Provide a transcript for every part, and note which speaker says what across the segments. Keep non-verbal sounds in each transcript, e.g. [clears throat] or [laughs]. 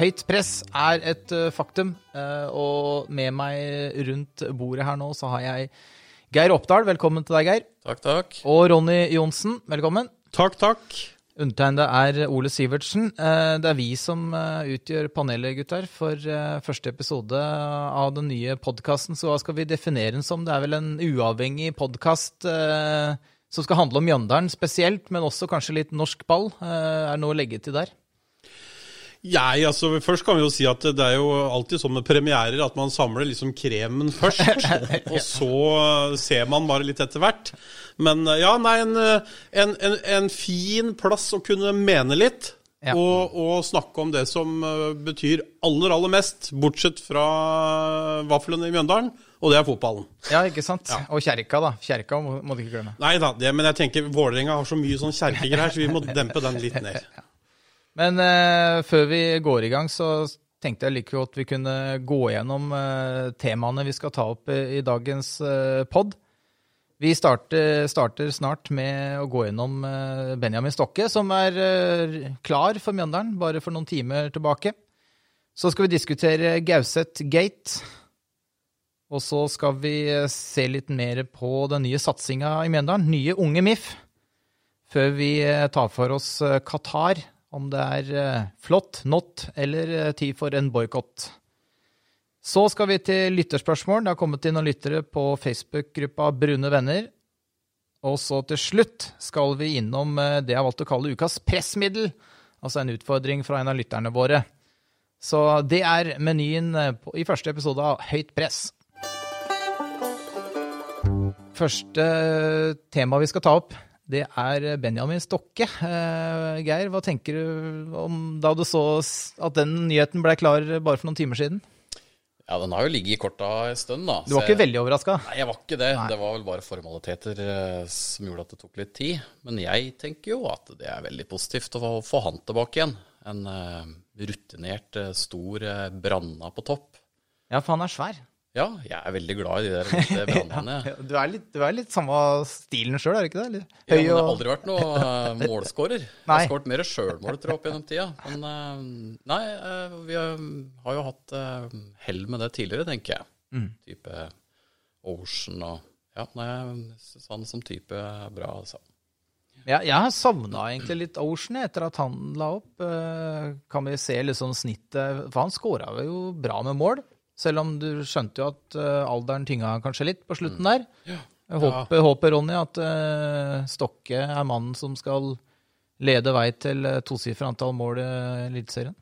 Speaker 1: Høyt press er et eh, faktum. eh, Og med meg rundt bordet her nå så har jeg Geir Oppdal. Velkommen til deg, Geir.
Speaker 2: Takk, takk.
Speaker 1: Og Ronny Johnsen. Velkommen.
Speaker 2: Takk, takk.
Speaker 1: Undertegnede er Ole Sivertsen. Eh, Det er vi som utgjør panelet, gutter, for første episode av den nye podkasten. Så hva skal vi definere den som? Det er vel en uavhengig podkast som skal handle om Mjøndalen spesielt, men også kanskje litt norsk ball. Er det noe å legge til der?
Speaker 2: Jeg, altså, først kan vi jo si at det er jo alltid sånn med premierer at man samler liksom kremen først, [laughs] og så ser man bare litt etter hvert. Men ja, nei, en, en, en, en fin plass å kunne mene litt.
Speaker 1: Ja.
Speaker 2: Og, og snakke om det som eh, betyr aller, aller mest, bortsett fra vaflene i Mjøndalen, og det er fotballen.
Speaker 1: Ja, ikke sant? Og kjerka, da. Kjerka må, må du ikke glemme.
Speaker 2: Nei da, det, men jeg tenker Vålerenga har så mye sånn kjerkegreier, så vi må dempe den litt ned. [laughs]
Speaker 1: Men uh, før vi går i gang, så tenkte jeg like godt vi kunne gå gjennom uh, temaene vi skal ta opp i, i dagens uh, pod. Vi starter, starter snart med å gå gjennom Benjamin Stokke, som er klar for Mjøndalen bare for noen timer tilbake. Så skal vi diskutere Gauseth Gate. Og så skal vi se litt mer på den nye satsinga i Mjøndalen. Nye unge MIF. Før vi tar for oss Qatar, om det er eh, flott, not eller eh, tid for en boikott. Så skal vi til lytterspørsmål. Det har kommet inn noen lyttere på Facebook-gruppa Brune venner. Og så til slutt skal vi innom eh, det jeg har valgt å kalle ukas pressmiddel. Altså en utfordring fra en av lytterne våre. Så det er menyen i første episode av Høyt press. Første tema vi skal ta opp, det er Benjamin Stokke. Eh, Geir, hva tenker du om da du så at den nyheten ble klar bare for noen timer siden?
Speaker 3: Ja, den har jo ligget i korta en stund, da.
Speaker 1: Du var ikke
Speaker 3: jeg-
Speaker 1: veldig overraska?
Speaker 3: Nei, jeg var ikke det. Det var vel bare formaliteter eh, som gjorde at det tok litt tid. Men jeg tenker jo at det er veldig positivt å få, han tilbake igjen. En eh, rutinert, stor Branna på topp.
Speaker 1: Ja, for han er svær.
Speaker 3: Ja, jeg er veldig glad i de der [laughs] brannene.
Speaker 1: ja, Du er litt, du er litt samme stilen sjøl, er du ikke det? Høy
Speaker 3: Ja, men jeg har aldri vært noe [laughs] uh, målskårer. Jeg har skåret mer sjølmål, tror jeg, opp gjennom tida. Men eh, nei, eh, vi har, jo hatt hell med det tidligere, tenker jeg.
Speaker 1: Mm.
Speaker 3: Type Ocean og Ja, nei, sånn som type bra, altså.
Speaker 1: Ja, jeg har savna egentlig litt Ocean etter at han la opp. Eh, Kan vi se liksom snittet For han skåra jo bra med mål, selv om du skjønte jo at eh, alderen tynga kanskje litt på slutten der. Jeg håper, håper, Ronny, at eh, Stokke er mannen som skal lede vei til uh, tosifra antall mål i Eliteserien.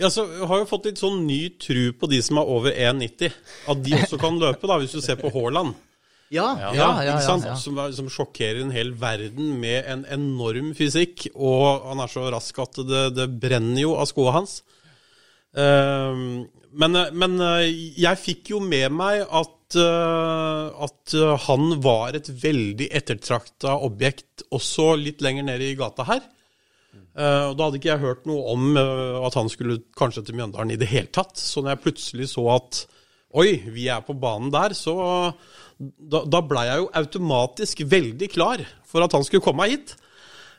Speaker 2: Ja, så har jo fått litt sånn ny tru på de som er over 1,90. At de også kan løpe, da, hvis du ser på Haaland.
Speaker 1: Ja,
Speaker 3: Ja,
Speaker 2: ikke sant? Som, er- som sjokkerer en hel verden med en enorm fysikk. Og han er så rask at det, det brenner jo av skoa hans. Ehm, men, men eh, jeg fikk jo med meg at, eh, at eh, han var et veldig ettertrakta objekt også litt lenger nede i gata her. Eh, og Da hadde ikke jeg hørt noe om eh, at han skulle kanskje til Mjøndalen i det hele tatt. Så når jeg plutselig så at oi, vi er på banen der, så da, da blei jeg jo automatisk veldig klar for at han skulle komme hit.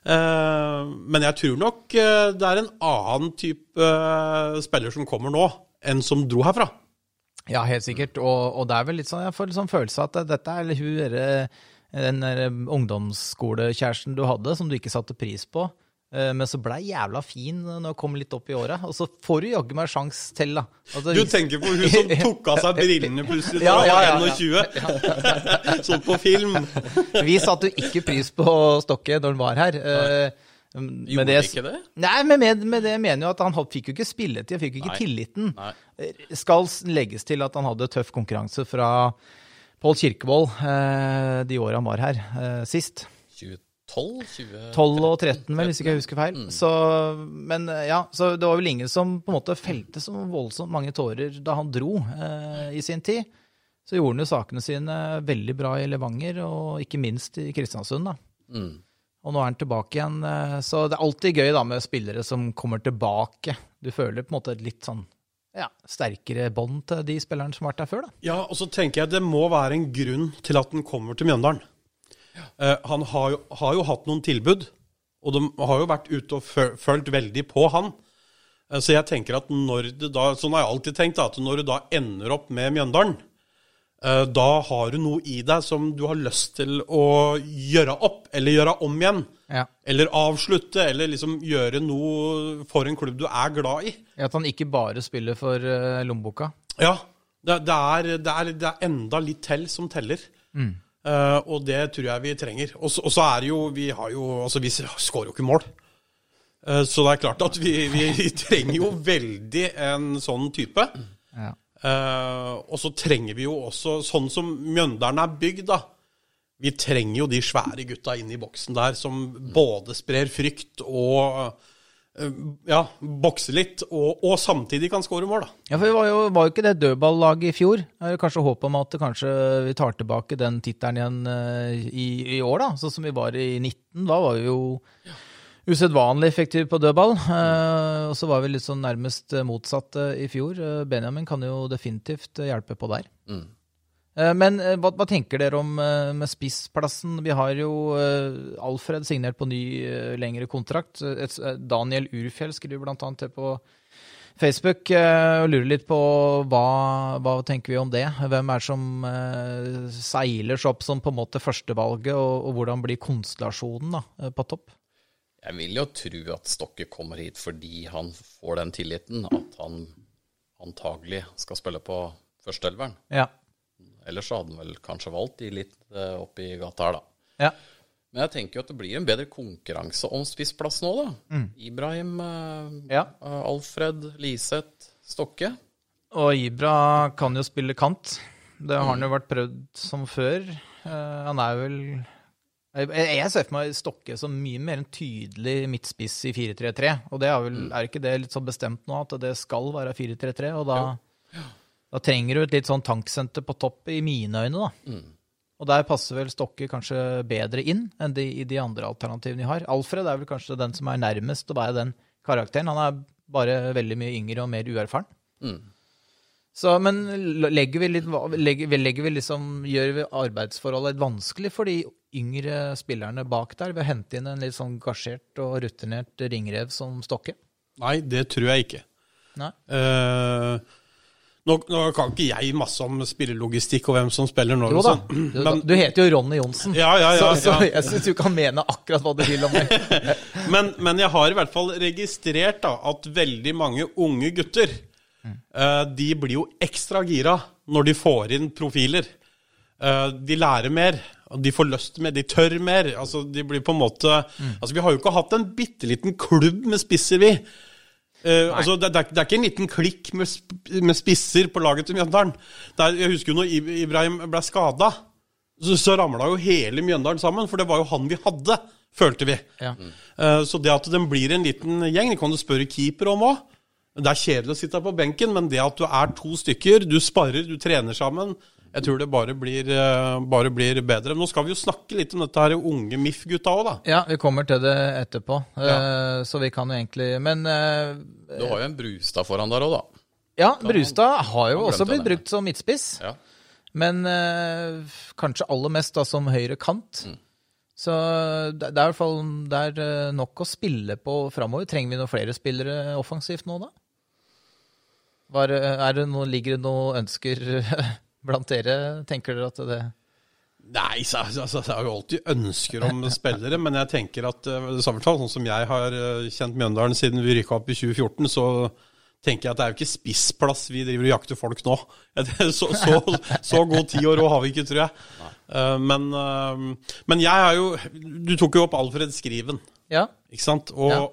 Speaker 2: Eh, men jeg tror nok eh, det er en annen type eh, spiller som kommer nå, enn som dro herfra.
Speaker 1: Ja, helt sikkert. Og, og det er vel litt sånn, jeg får sånn følelse at dette er hun den der ungdomsskolekjæresten du hadde, som du ikke satte pris på, men så blei jævla fin når jeg kom litt opp i åra. Og så får du jaggu meg sjans til, da. Altså,
Speaker 2: Du tenker på hun som tok av seg brillene plutselig da [laughs]
Speaker 1: Ja,
Speaker 2: hun
Speaker 1: ja,
Speaker 2: var
Speaker 1: ja,
Speaker 2: 21. [laughs] [laughs] sånn på film.
Speaker 1: Vi satte jo ikke pris på Stokke når han var her. eh, med
Speaker 3: Gjorde
Speaker 1: det-
Speaker 3: ikke det?
Speaker 1: Nei, men med, med det mener jo at han fikk jo ikke spilletid, fikk jo ikke
Speaker 3: Nei.
Speaker 1: tilliten.
Speaker 3: Nei.
Speaker 1: Eh, Skal legges til at han hadde tøff konkurranse fra Pål Kirkevold eh, de åra han var her sist. sist.
Speaker 3: 12? 20?
Speaker 1: 12 og 13, vel, hvis ikke jeg husker feil. Så, men eh, ja, så det var vel ingen som på en måte felte så voldsomt mange tårer da han dro eh, i sin tid. Så gjorde han jo sakene sine veldig bra i Levanger, og ikke minst i Kristiansund. da.
Speaker 3: Mm.
Speaker 1: Og nå er han tilbake igjen. eh, Så det er alltid gøy da med spillere som kommer tilbake. Du føler på en måte et litt sånn ja, sterkere bånd til de spillerne som har vært der før. da.
Speaker 2: Ja, og så tenker jeg det må være en grunn til at han kommer til Mjøndalen. Eh, han har jo, har jo hatt noen tilbud, og de har jo vært ute og fulgt veldig på han. Eh, så jeg tenker at når det da, sånn har jeg alltid tenkt, at når du da ender opp med Mjøndalen, eh, da har du noe i deg som du har lyst til å gjøre opp, eller gjøre om igjen.
Speaker 1: Ja.
Speaker 2: Eller avslutte, eller liksom gjøre noe for en klubb du er glad i.
Speaker 1: At han ikke bare spiller for lommeboka.
Speaker 2: Ja. Det, det, er, det, er, det er enda litt til som teller. Eh, og det tror jeg vi trenger. Og så er det jo Vi har jo Altså, vi skårer jo ikke mål. Uh, så det er klart at vi, [laughs] vi trenger jo veldig en sånn type.
Speaker 1: Ja.
Speaker 2: Eh, og så trenger vi jo også, sånn som Mjøndalen er bygd, da Vi trenger jo de svære gutta inn i boksen der som både sprer frykt og ja, bokse litt, og, og samtidig kan skåre mål, da.
Speaker 1: Ja, for Vi var jo, var jo ikke det dødballaget i fjor. Jeg har kanskje håp om at det kanskje vi tar tilbake den tittelen igjen eh, i, i år, da. Sånn som vi var i 19. Da var vi jo usedvanlig effektive på dødball. Eh, og så var vi litt sånn nærmest motsatt eh, i fjor. Eh, Benjamin kan jo definitivt eh, hjelpe på der.
Speaker 3: Mm.
Speaker 1: Eh, Men eh, hva, hva tenker dere om eh, med spissplassen? Vi har jo Alfred signert på ny lengre kontrakt. Et, Daniel Urfjell skriver annet det på Facebook og lurer litt på hva, hva tenker vi om det? Hvem er det som seiler seg opp som på en måte førstevalget, og, og hvordan blir konstellasjonen da, på topp?
Speaker 3: Jeg vil jo tro at Stokke kommer hit fordi han får den tilliten at han antagelig skal spille på førsteelveren.
Speaker 1: Ja.
Speaker 3: Ellers så hadde han vel kanskje valgt de litt uh, oppi gata her, da.
Speaker 1: ja.
Speaker 3: Men jeg tenker jo at det blir en bedre konkurranse om spissplass nå, da. Ibrahim, uh,
Speaker 1: Ja.
Speaker 3: eh, Alfred, Liseth, Stokke.
Speaker 1: Og Ibra kan jo spille kant. Det har han jo vært prøvd som før. Uh, han er vel Jeg, ser for meg Stokke som mye mer en tydelig midtspiss i 4-3-3. Og det er vel, er ikke det litt så bestemt nå at det skal være 4-3-3? Og da, da trenger du et litt sånn tanksenter på topp, i mine øyne, da. Og der passer vel Stokke kanskje bedre inn enn de, i de andre alternativene vi har. Alfred er vel kanskje den som er nærmest å være den karakteren. Han er bare veldig mye yngre og mer uerfaren.
Speaker 3: Mm.
Speaker 1: Så, men legger vi litt, legger, legger vi liksom, gjør vi arbeidsforholdet litt vanskelig for de yngre spillerne bak der ved å hente inn en litt sånn gasjert og rutinert ringrev som Stokke?
Speaker 2: Nei, det tror jeg ikke.
Speaker 1: Nei.
Speaker 2: Eh, nå, nå kan ikke jeg masse om spillelogistikk og hvem som spiller når.
Speaker 1: Jo da,
Speaker 2: sånn.
Speaker 1: du,
Speaker 2: Men,
Speaker 1: du heter jo Ronny Johnsen,
Speaker 2: Ja, ja, ja,
Speaker 1: så, så jeg syns du kan mene akkurat hva du vil om meg. [laughs]
Speaker 2: men, men jeg har i hvert fall registrert da, at veldig mange unge gutter eh, de blir jo ekstra gira når de får inn profiler. Uh, de lærer mer, de får lyst mer, de tør mer. Altså, de blir på en måte Altså, Vi har jo ikke hatt en bitte liten klubb med spisser, vi. Eh, altså, det, det, er, det er ikke en liten klikk med, med spisser på laget til Mjøndalen. Er- Jeg husker jo når Ibrahim ble skada, så, så ramla jo hele Mjøndalen sammen. For det var jo han vi hadde, følte vi.
Speaker 1: Ja.
Speaker 2: Uh, Så det at den blir en liten gjeng, det kan du spørre keeper om òg. Det er kjedelig å sitte på benken, men det at du er to stykker, du sparer, du trener sammen, jeg tror det bare blir, eh, bare blir bedre. Men nå skal vi jo snakke litt om dette her unge MIF-gutta òg, da.
Speaker 1: Ja, vi kommer til det etterpå, eh, så vi kan jo egentlig Men eh,
Speaker 3: Du har jo en Brustad foran der òg, da.
Speaker 1: ja, Brustad har jo også blitt brukt som midtspiss.
Speaker 3: Ja.
Speaker 1: Men uh, kanskje aller mest da som høyre kant.
Speaker 3: Mm.
Speaker 1: Så det, det er i hvert fall det er nok å spille på framover. Trenger vi noen flere spillere offensivt nå, da? Var, er det noe, ligger det noen ønsker [laughs] blant dere? Tenker dere at det
Speaker 2: Nei, så, så, så, jeg har jo alltid ønsker om spillere, men jeg tenker at eh, fall sånn som jeg har eh, kjent Mjøndalen siden vi rykka opp i 2014, så tenker jeg at det er jo ikke spissplass vi driver og jakter folk nå. [laughs] Så, så, så god tid og råd har vi ikke, tror jeg. Eh, Men, men jeg er jo Du tok jo opp Alfred Skriven,
Speaker 1: Ja.
Speaker 2: ikke sant? Og,
Speaker 1: Ja.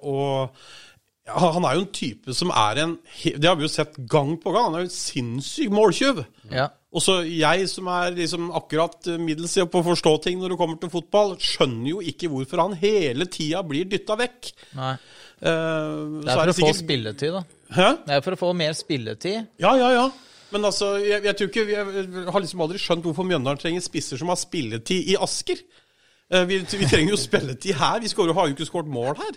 Speaker 2: og han er jo en type som er en Det har vi jo sett gang på gang. Han er jo en sinnssyk måltyv.
Speaker 1: ja.
Speaker 2: Og så jeg som er liksom akkurat middels i på å forstå ting når det kommer til fotball, skjønner jo ikke hvorfor han hele tida blir dytta vekk.
Speaker 1: Nei.
Speaker 2: Uh,
Speaker 1: Det er for å få spilletid, da.
Speaker 2: Hæ?
Speaker 1: Det er for å få mer spilletid.
Speaker 2: Ja, ja, ja. Men altså, jeg, jeg ikke Jeg har liksom aldri skjønt hvorfor Mjøndalen trenger spisser som har spilletid i Asker. Uh, vi, vi trenger jo [laughs] spilletid her. Vi skårer, har jo ikke skåret mål her.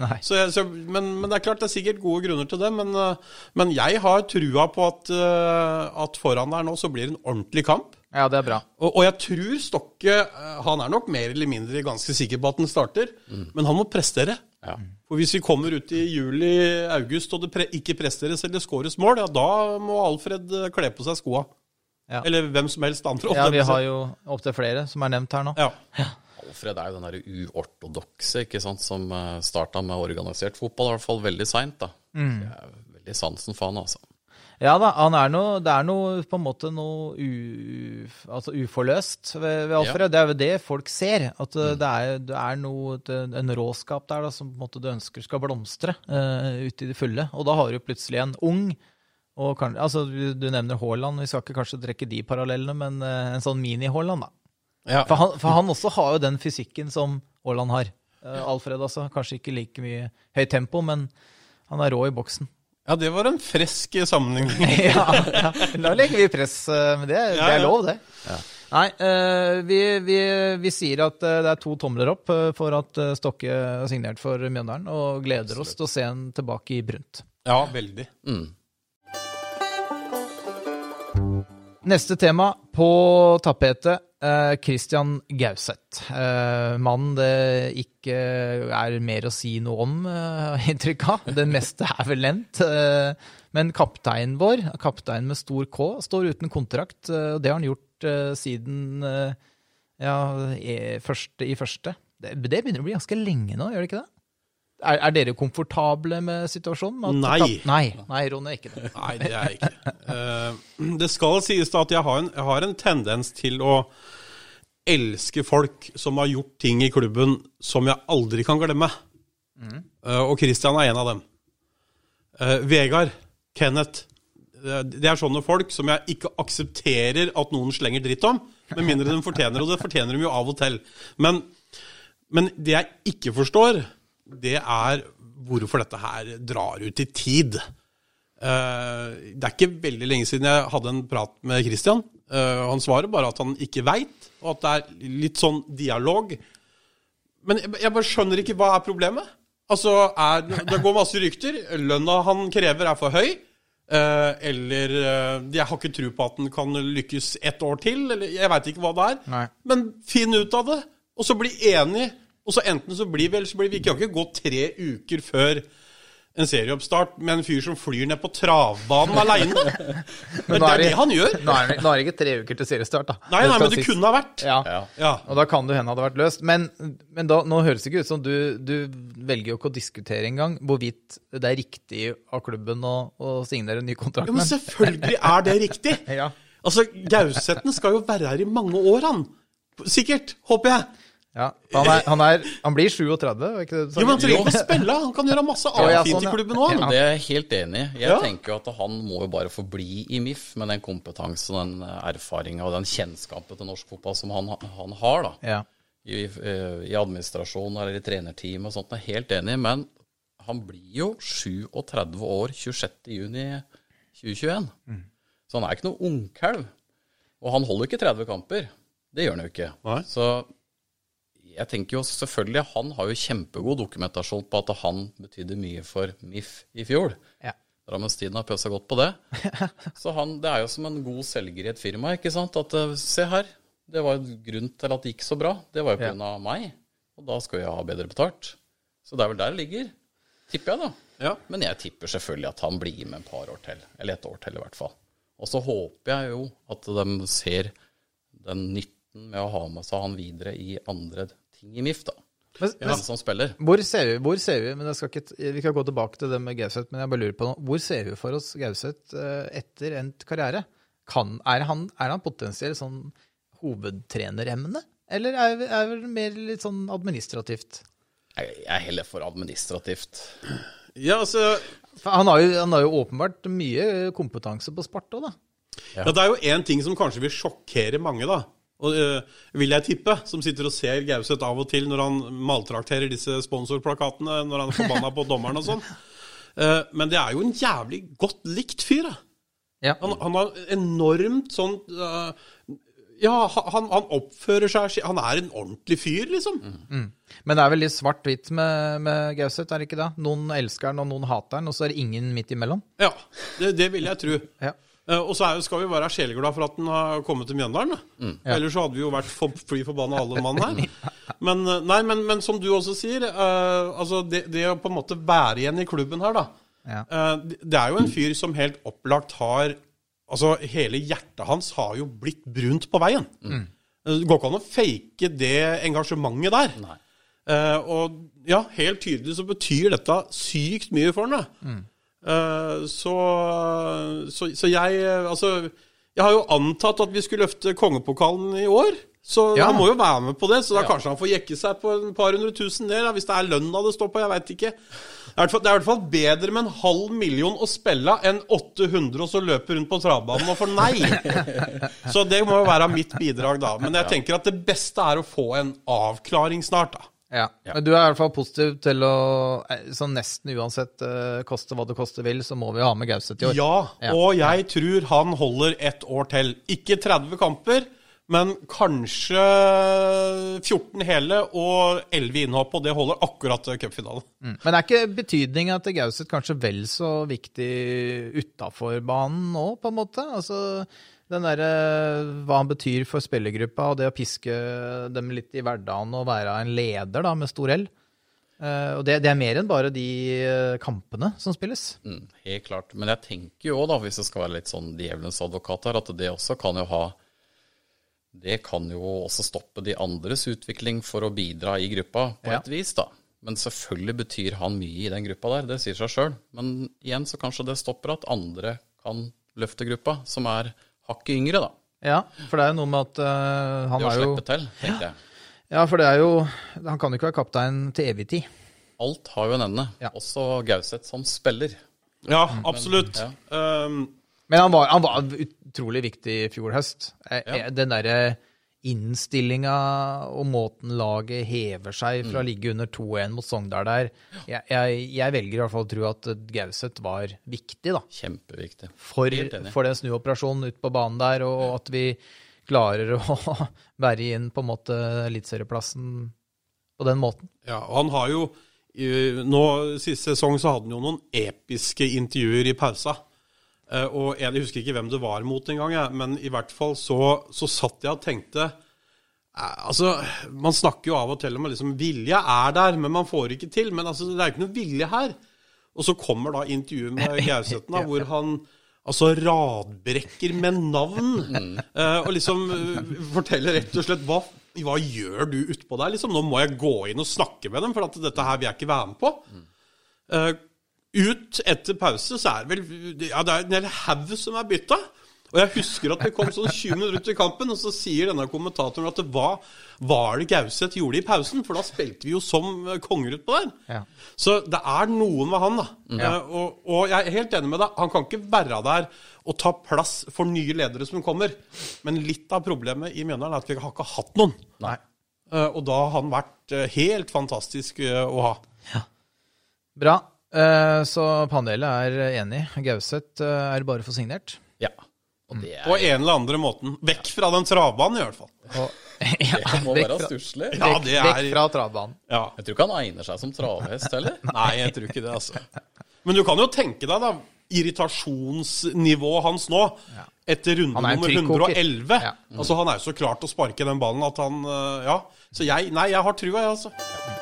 Speaker 1: Nei.
Speaker 2: Så jeg, så, men, men det er klart det er sikkert gode grunner til det. Men, eh, men jeg har trua på at, eh, at foran der nå så blir det en ordentlig kamp.
Speaker 1: Ja, det er bra.
Speaker 2: Og, og jeg tror Stokke eh, Han er nok mer eller mindre ganske sikker på at den starter, men han må prestere.
Speaker 3: Ja.
Speaker 2: For hvis vi kommer ut i juli-august og det pre ikke presteres eller skåres mål, ja, da må Alfred kle på seg skoa.
Speaker 1: Ja.
Speaker 2: Eller hvem som helst andre.
Speaker 1: Ja, vi har jo opptil flere som er nevnt her nå.
Speaker 2: ja.
Speaker 3: Alfred er jo den der uortodokse ikke sant, som starta med organisert fotball, i hvert fall veldig seint. da. Jeg er veldig sansen for han, altså.
Speaker 1: Ja da, han er noe, det er noe på en måte noe u, altså uforløst ved, ved Alfred. Det er jo det folk ser. At mm. det, er, det er noe, det- en råskap der da, som på en måte du ønsker skal blomstre uh, ut i det fulle. Og da har du plutselig en ung og kan, altså, du, du nevner Haaland, vi skal ikke kanskje trekke de parallellene, men uh, en sånn mini-Haaland, da.
Speaker 2: Ja.
Speaker 1: For han, for han også har jo den fysikken som Aaland har. Uh, Alfred altså. Kanskje ikke like mye høyt tempo, men han er rå i boksen.
Speaker 2: ja, det var en fresk sammenligning. [laughs]
Speaker 1: ja, ja. Da legger vi press eh, med det. Det er lov, det. Nei, eh, vi, vi, vi sier at eh, det er to tomler opp eh, for at eh, Stokke har signert for Mjøndalen, og gleder oss til å se han tilbake i brunt.
Speaker 2: Ja, veldig.
Speaker 3: Mm.
Speaker 1: Neste tema på tapetet. eh, Christian Gauseth. Eh, mannen det ikke er mer å si noe om, eh, [laughs] inntrykk av. Det meste er vel nevnt. Men kapteinen vår, kapteinen med stor K, står uten kontrakt. og det har han gjort siden ja, første, i første. Det begynner å bli ganske lenge nå, gjør det ikke det? Er, er dere komfortable med situasjonen?
Speaker 2: Nei.
Speaker 1: kap- Nei, nei, Ronny er ikke det. [laughs]
Speaker 2: Nei, det er jeg ikke. Uh, det skal sies da at jeg har, en, jeg har en tendens til å elske folk som har gjort ting i klubben som jeg aldri kan glemme. Eh, og Christian er en av dem. Uh, Vegard, Kenneth Det er sånne folk som jeg ikke aksepterer at noen slenger dritt om, med mindre de fortjener, og det fortjener de jo av og til. Men, men det jeg ikke forstår, det er hvorfor dette her drar ut i tid. Eh, det er ikke veldig lenge siden jeg hadde en prat med Christian. Eh, han svarer bare at han ikke veit, og at det er litt sånn dialog. Men jeg, bare skjønner ikke hva er problemet. Altså, er, Det går masse rykter. Lønna han krever, er for høy. Eh, eller Jeg har ikke tro på at den kan lykkes ett år til. Eller jeg veit ikke hva det er.
Speaker 1: Nei.
Speaker 2: Men finn ut av det, og så bli enig. Og så enten så blir vi, eller så blir vi ikke. Det kan ikke gå tre uker før en serieoppstart med en fyr som flyr ned på travbanen aleine. [laughs] Det
Speaker 1: er det-
Speaker 2: han gjør.
Speaker 1: Nå er, nå er det ikke tre uker til seriestart, da.
Speaker 2: Nei, nei, men det kunne ha vært.
Speaker 1: Ja.
Speaker 3: Ja.
Speaker 2: Ja.
Speaker 1: Og da kan det hende hadde vært løst. Men, men da, nå høres det ikke ut som du, du velger jo ikke å diskutere engang hvorvidt det er riktig av klubben å, å signere en ny kontrakt.
Speaker 2: ja, men selvfølgelig er det riktig. [laughs]
Speaker 1: Ja.
Speaker 2: Altså, gausetten skal jo være her i mange år, han. Sikkert, håper jeg.
Speaker 1: Ja, han, er, han, er, han blir 37, var ikke det du sa?
Speaker 2: Jo, men Han trenger ikke å spille, han kan gjøre masse [laughs]
Speaker 1: Ja,
Speaker 2: annet
Speaker 1: ja,
Speaker 2: fint
Speaker 1: sånn,
Speaker 2: i klubben òg.
Speaker 1: Ja.
Speaker 3: Det er jeg helt enig i. Jeg
Speaker 2: Ja.
Speaker 3: tenker jo at han må jo bare få bli i MIF med den kompetansen, den erfaringa og den kjennskapen til norsk fotball som han, han har. da.
Speaker 1: Ja.
Speaker 3: I, eh, i administrasjon eller i trenerteam og sånt. Jeg er helt enig, men han blir jo 37 år 26.6.2021. Så han er ikke noe ungkalv. Og han holder ikke 30 kamper. Det gjør han jo ikke.
Speaker 2: Nei.
Speaker 3: Så jeg tenker jo selvfølgelig, han har jo kjempegod dokumentasjon på at han betydde mye for MIF i fjor.
Speaker 1: Ja.
Speaker 3: Drammenstiden har pøsa godt på det. [laughs] Så han, det er jo som en god selger i et firma, ikke sant. At eh, se her, det var en grunn til at det gikk så bra. Det var jo
Speaker 1: Ja.
Speaker 3: pga. av meg. Og da skal jeg ha bedre betalt. Så det er vel der det ligger. Tipper jeg, da.
Speaker 2: Ja.
Speaker 3: Men jeg tipper selvfølgelig at han blir med en par år til. Eller et år til, i hvert fall. Og så håper jeg jo at de ser den nytten med å ha med seg han videre i andre ting i MIF, da.
Speaker 1: Men,
Speaker 3: Men som spiller.
Speaker 1: Hvor ser vi, hvor ser vi men jeg skal ikke, Vi kan gå tilbake til det med Gauseth, men jeg bare lurer på noe. Hvor ser vi for oss Gauseth eh, etter endt karriere? Kan, er, han, er han potensielt sånn hovedtreneremne? Eller er, det er det mer litt sånn administrativt?
Speaker 3: Jeg jeg er heller for administrativt.
Speaker 2: Ja, altså
Speaker 1: han har jo, han har jo åpenbart mye kompetanse på sport da. da.
Speaker 2: Ja. Det er jo én ting som kanskje vil sjokkere mange, da. Og, øh, vil jeg tippe, som sitter og ser Gauseth av og til når han maltrakterer disse sponsorplakatene når han er forbanna på dommeren og sånn. Uh, men det er jo en jævlig godt likt fyr. da.
Speaker 1: Ja.
Speaker 2: Han, han har enormt sånn uh, Ja, han, han, oppfører seg Han er en ordentlig fyr, liksom.
Speaker 1: Mm. Men det er vel litt svart-hvitt med, med Gauseth, er det ikke det? Noen elsker han, og noen hater han, og så er det ingen midt imellom?
Speaker 2: Ja, det, det vil jeg tro.
Speaker 1: Ja.
Speaker 2: Uh, og så skal vi være sjeleglade for at den har kommet til Mjøndalen. Mm. Ja. Ellers så hadde vi jo vært for, fly forbanna alle mann her. [laughs] Men, nei, men, men, som du også sier, uh, altså det, det, å på en måte være igjen i klubben her, da. Ja. Uh, det er jo en fyr som helt opplagt har Altså, hele hjertet hans har jo blitt brunt på veien. Mm. Det går ikke an å fake det engasjementet der. Nei. og ja, helt tydelig så betyr dette sykt mye for han. Mm. Uh, så, så, så, jeg Altså, jeg har jo antatt at vi skulle løfte kongepokalen i år. Så ja. han må jo være med på det. Så da ja. kanskje han får jekke seg på et par hundre tusen der, hvis det er lønna det står på. Jeg veit ikke. Det er, i hvert fall bedre med en halv million å spille enn 800 og så løpe rundt på travbanen og få nei. [laughs] Så det må jo være mitt bidrag, da. Men jeg tenker at det beste er å få en avklaring snart, da.
Speaker 1: Ja. ja. Men du er i hvert fall positiv til å så nesten uansett uh, koste hva det koste vil, så må vi ha med Gauseth i år.
Speaker 2: Ja, ja, og jeg tror han holder ett år til. Ikke 30 kamper, men kanskje 14 hele og 11 innhopp, og det holder akkurat til cupfinalen.
Speaker 1: Mm. Men er ikke betydninga til Gauseth kanskje vel så viktig utafor banen nå, på en måte? Altså den der, hva han betyr for spillergruppa, og det å piske dem litt i hverdagen og være en leder da, med stor L. Uh, og det, det, er mer enn bare de uh, kampene som spilles.
Speaker 3: Mm, helt klart. Men jeg tenker jo da, hvis jeg skal være litt sånn djevelens advokat her, at det også kan jo ha Det kan jo også stoppe de andres utvikling for å bidra i gruppa på ja. et vis, da. Men selvfølgelig betyr han mye i den gruppa der, det sier seg sjøl. Men igjen så kanskje det stopper at andre kan løfte gruppa, som er hakket yngre, da.
Speaker 1: Ja, for det er jo noe med at uh, han er jo Det
Speaker 3: å slippe til, tenkte jeg.
Speaker 1: Ja, for det er jo Han kan jo ikke være kaptein til evig tid.
Speaker 3: Alt har jo en ende, ja. også Gauseth som spiller.
Speaker 2: Ja, absolutt. Men, ja. Um,
Speaker 1: Men han, var, han, var, utrolig viktig i fjor høst. Eh, ja. Den derre innstillinga og måten laget hever seg fra å mm. ligge under 2-1 mot Sogndal der jeg, jeg, jeg, velger i hvert fall å tro at Gauseth var viktig, da.
Speaker 3: Kjempeviktig.
Speaker 1: For, for den snuoperasjonen ute på banen der, og at vi klarer å [laughs] være inn på en måte eliteserieplassen på den måten.
Speaker 2: Ja, og han har jo nå Siste sesong så hadde han jo noen episke intervjuer i pausa. Eh, og jeg husker ikke hvem det var mot engang, men i hvert fall så, så satt jeg og tenkte eh, Altså, Man snakker jo av og til om at liksom, vilje er der, men man får ikke til. Men altså, det er ikke noe vilje her. Og så kommer da intervjuet med [laughs] Gauseth, hvor han altså radbrekker med navn. Mm. Uh, og liksom forteller rett og slett hva, hva gjør du utpå der? Liksom, nå må jeg gå inn og snakke med dem, for at dette her vil jeg ikke være med på. Uh, ut etter pause så er det vel ja, det er en hel haug som er bytta. Og jeg husker at det kom sånn 20 minutter ut i kampen, og så sier denne kommentatoren at det var, det Gauseth gjorde i pausen? For da spilte vi jo som konger utpå der. Ja. Så det er noen med han, da. Ja. Uh, og, og, jeg er helt enig med deg. Han kan ikke være der og ta plass for nye ledere som kommer. Men litt av problemet i Mjøndalen er at vi har ikke hatt noen. Uh, og da har han vært uh, helt fantastisk å ha. Ja.
Speaker 1: Bra. Eh, så panelet er enig. Gauseth eh, er bare for signert.
Speaker 3: Ja.
Speaker 2: Og det er... På en eller andre måten. Vekk fra den travbanen, i hvert fall. Og, [laughs]
Speaker 3: ja, det må være stusslig.
Speaker 1: Ja, vekk, er... Vekk fra travbanen.
Speaker 3: Ja. Jeg tror ikke han egner seg som travhest heller. [laughs]
Speaker 2: Nei, jeg tror ikke det, altså. Men du kan jo tenke deg, da, irritasjonsnivået hans nå. Ja. Etter runde nummer 111. Ja. Mm. Altså, han er jo så klar til å sparke den ballen at han eh, Ja. Så jeg Nei, jeg har trua, jeg, altså.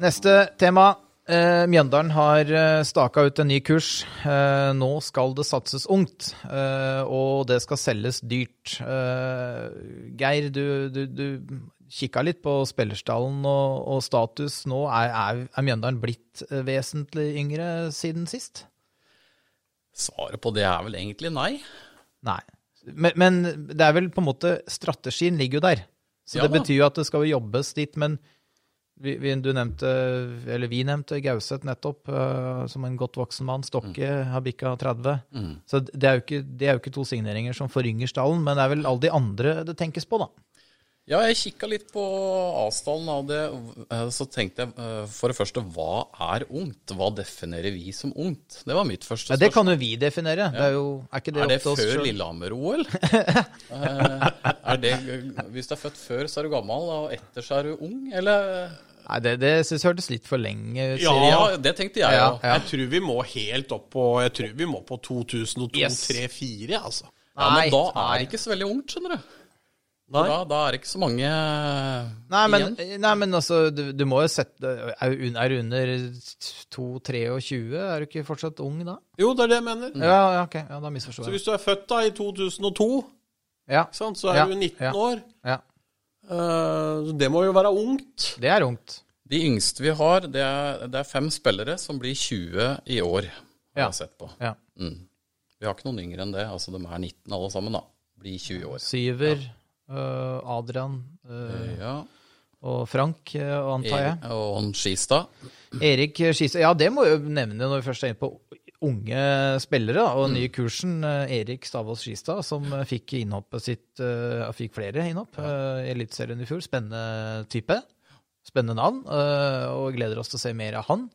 Speaker 1: Neste tema. Eh, Mjøndalen har eh, staka ut en ny kurs. Eh, nå skal det satses ungt, eh, og det skal selges dyrt. Eh, Geir, du, du, du kikka litt på spillerstallen og, og status nå. Er, er, er, Mjøndalen blitt eh, vesentlig yngre siden sist?
Speaker 3: Svaret på det er vel egentlig nei.
Speaker 1: Nei. Men, men det er vel på en måte Strategien ligger jo der. Så ja, det betyr jo at det skal jobbes dit. men Vi, vi, du nevnte, eller vi nevnte Gauseth nettopp uh, som en godt voksen mann. Stokke mm. har bikka 30. Mm. Så det er, ikke, det er, jo ikke, to signeringer som forrynger stallen, men det er vel alle de andre det tenkes på, da.
Speaker 3: Ja, jeg kikka litt på avstanden av det. Eh, så tenkte jeg eh, for det første, hva er ungt? Hva definerer vi som ungt? Det var mitt første
Speaker 1: spørsmål. Ja, det kan jo vi definere. Ja. Det er, jo, er ikke det,
Speaker 3: er det før Lillehammer-OL? [laughs] hvis du er født før, så er du gammel, og etter så er du ung, eller?
Speaker 1: Nei, Det, det synes jeg hørtes litt for lenge
Speaker 3: ut. Ja, det tenkte jeg òg.
Speaker 2: Ja, Jeg tror vi må helt opp på Jeg tror vi må på 2002-2003-2004, yes. altså.
Speaker 3: Ja, Men da er det ikke så veldig ungt, skjønner du. Da, da, er det ikke så mange
Speaker 1: nei, men, igjen. Nei, men altså, du, du må jo sette Er du under 2-23, er du ikke fortsatt ung da?
Speaker 2: Jo, det er det jeg mener.
Speaker 1: Ja, ja ok, ja, da misforstår
Speaker 2: jeg. Så hvis du er født da i 2002, ja. så er du 19 år. Ja. Uh, det må jo være ungt.
Speaker 1: Det er ungt.
Speaker 3: De yngste vi har, det er, det er fem spillere som blir 20 i år, har jeg sett på. Ja. Mm. Vi har ikke noen yngre enn det. altså De er 19 alle sammen, da. Blir 20 år.
Speaker 1: Syver. Ja. Eh, Adrian eh, ja. og Frank, eh, antar jeg.
Speaker 3: E og Skistad.
Speaker 1: Erik Skistad. Ja, det må jeg jo nevne når vi først er inne på unge spillere og den nye kursen. Erik Stavås Skistad, som fikk innhoppet sitt Fikk flere innhopp i Eliteserien i fjor. Spennende type. Spennende navn. Og gleder oss til å se mer av han.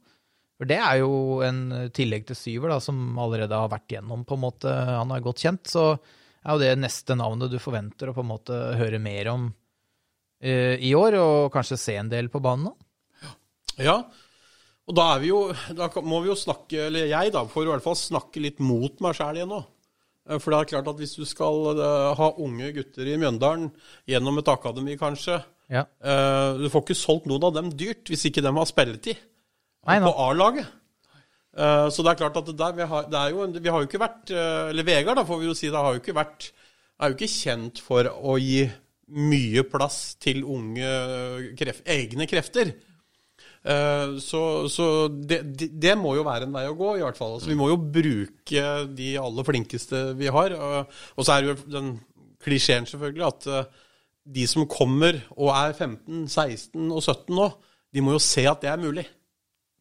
Speaker 1: For det er jo en tillegg til Syver, da, som allerede har vært gjennom, på en måte. Han er godt kjent. så er jo det neste navnet du forventer å på en måte høre mer om i år, og kanskje se en del på banen nå?
Speaker 2: Ja, og da er vi jo Da må vi jo snakke, eller jeg da, får i hvert fall snakke litt mot meg sjæl igjen nå. Eh, for det er klart at hvis du skal uh, ha unge gutter i Mjøndalen gjennom et akademi, kanskje ja. uh, Du får ikke solgt noen av dem dyrt hvis ikke de har spilletid Nei, på A-laget. Uh, så det er klart at det der, vi, har, det jo, vi har jo ikke vært Eller Vegard, da får vi jo si, det har jo ikke vært er jo ikke kjent for å gi mye plass til unge kreft, egne krefter. Uh, så, så det, det, må jo være en vei å gå, i hvert fall. Altså, vi må jo bruke de aller flinkeste vi har. og så er det jo den klisjeen, selvfølgelig, at de som kommer og er 15, 16 og 17 nå, de må jo se at det er mulig.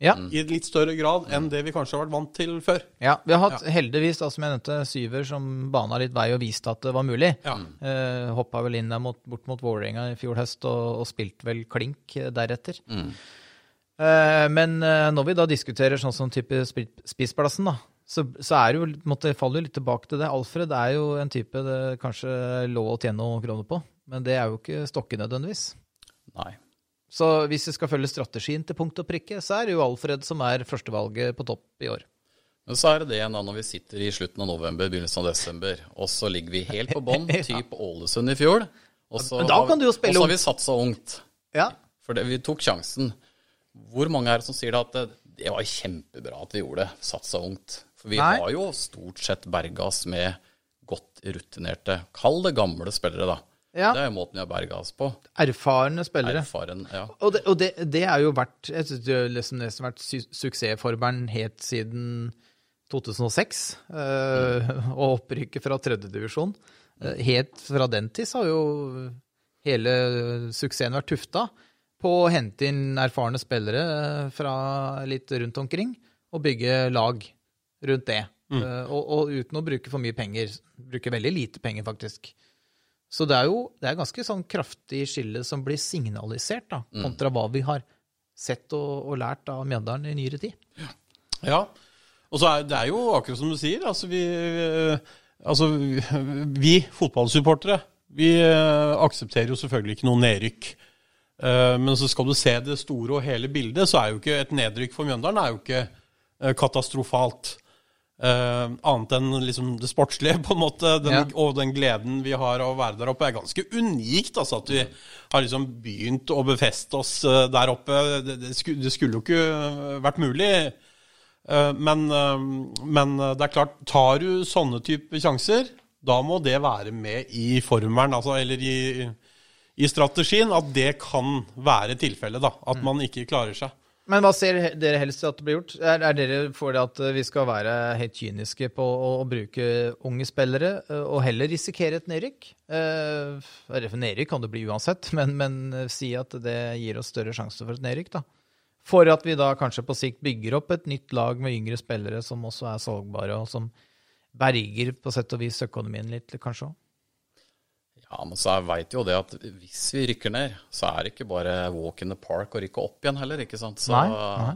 Speaker 2: Ja. I litt større grad enn det vi kanskje har vært vant til før.
Speaker 1: Ja, Vi har hatt ja. heldigvis, da, som jeg nevnte, Syver som bana litt vei og viste at det var mulig. Ja. Eh, Hoppa vel inn der mot, bort mot Vålerenga i fjor høst og, og spilte vel klink deretter. Mm. Eh, men eh, når vi da diskuterer sånn som type spissplassen, da, så, så, er det jo, måtte, faller jo litt tilbake til det. Alfred er jo en type det kanskje lå å tjene noen kroner på, men det er jo ikke Stokke nødvendigvis.
Speaker 3: Nei.
Speaker 1: Så hvis vi skal følge strategien til punkt og prikke, så er det jo Alfred som er førstevalget på topp i år.
Speaker 3: Men så er det det igjen da når vi sitter i slutten av november, begynnelsen av desember, og så ligger vi helt på bånn, [laughs] type Ålesund i fjor. Og så,
Speaker 1: har, vi,
Speaker 3: Og så har vi satsa ungt. Ja. For det, vi tok sjansen. Hvor mange er det som sier at det, det var kjempebra at vi gjorde det, satsa ungt? For vi Nei. har jo stort sett berga oss med godt rutinerte, kall det gamle spillere, da. Ja. Det er jo måten vi har berga oss på.
Speaker 1: Erfarne spillere.
Speaker 3: Erfaren, ja.
Speaker 1: Og, det, og det, det, er jo vært jeg synes det har liksom nesten vært su suksessformelen helt siden 2006. Øh, mm. Og opprykket fra tredjedivisjon. Mm. helt fra den tid så har jo hele suksessen vært tufta på å hente inn erfarne spillere eh, fra litt rundt omkring, og bygge lag rundt det. Mm. Uh, og, og, uten å bruke for mye penger. Bruke veldig lite penger, faktisk. Så det er jo det er ganske sånn kraftig skille som blir signalisert, da, mm. kontra hva vi har sett og, og lært av Mjøndalen i nyere tid.
Speaker 2: Ja, og så er det er jo akkurat som du sier. Altså, vi, altså, vi fotballsupportere vi eh, aksepterer jo selvfølgelig ikke noe nedrykk. Eh, men så skal du se det store og hele bildet, så er jo ikke et nedrykk for Mjøndalen er jo ikke eh, katastrofalt. Uh, annet enn liksom det sportslige, [laughs] på en måte, den, ja. og den gleden vi har av å være der oppe, er ganske unikt. Altså, at vi har liksom begynt å befeste oss der oppe. Det, det, skulle, det, skulle, jo ikke vært mulig. Men, men, det er klart, tar du sånne type sjanser, da må det være med i formelen, altså, eller i, i, strategien, at det kan være tilfellet. At mm. man ikke klarer seg.
Speaker 1: Men hva ser dere helst at det blir gjort? Er, er dere for det at vi skal være helt kyniske på å, å bruke unge spillere, eh, og heller risikere et nedrykk? Eh, nedrykk kan det bli uansett, men, men eh, si at det gir oss større sjanse for et nedrykk, da. For at vi da kanskje på sikt bygger opp et nytt lag med yngre spillere som også er salgbare, og som berger på sett og vis økonomien litt, kanskje òg.
Speaker 3: Ja, men så veit jo det at hvis vi rykker ned, så er det ikke bare walk in the park å rykke opp igjen heller, ikke sant. Så,
Speaker 1: Nei, nei.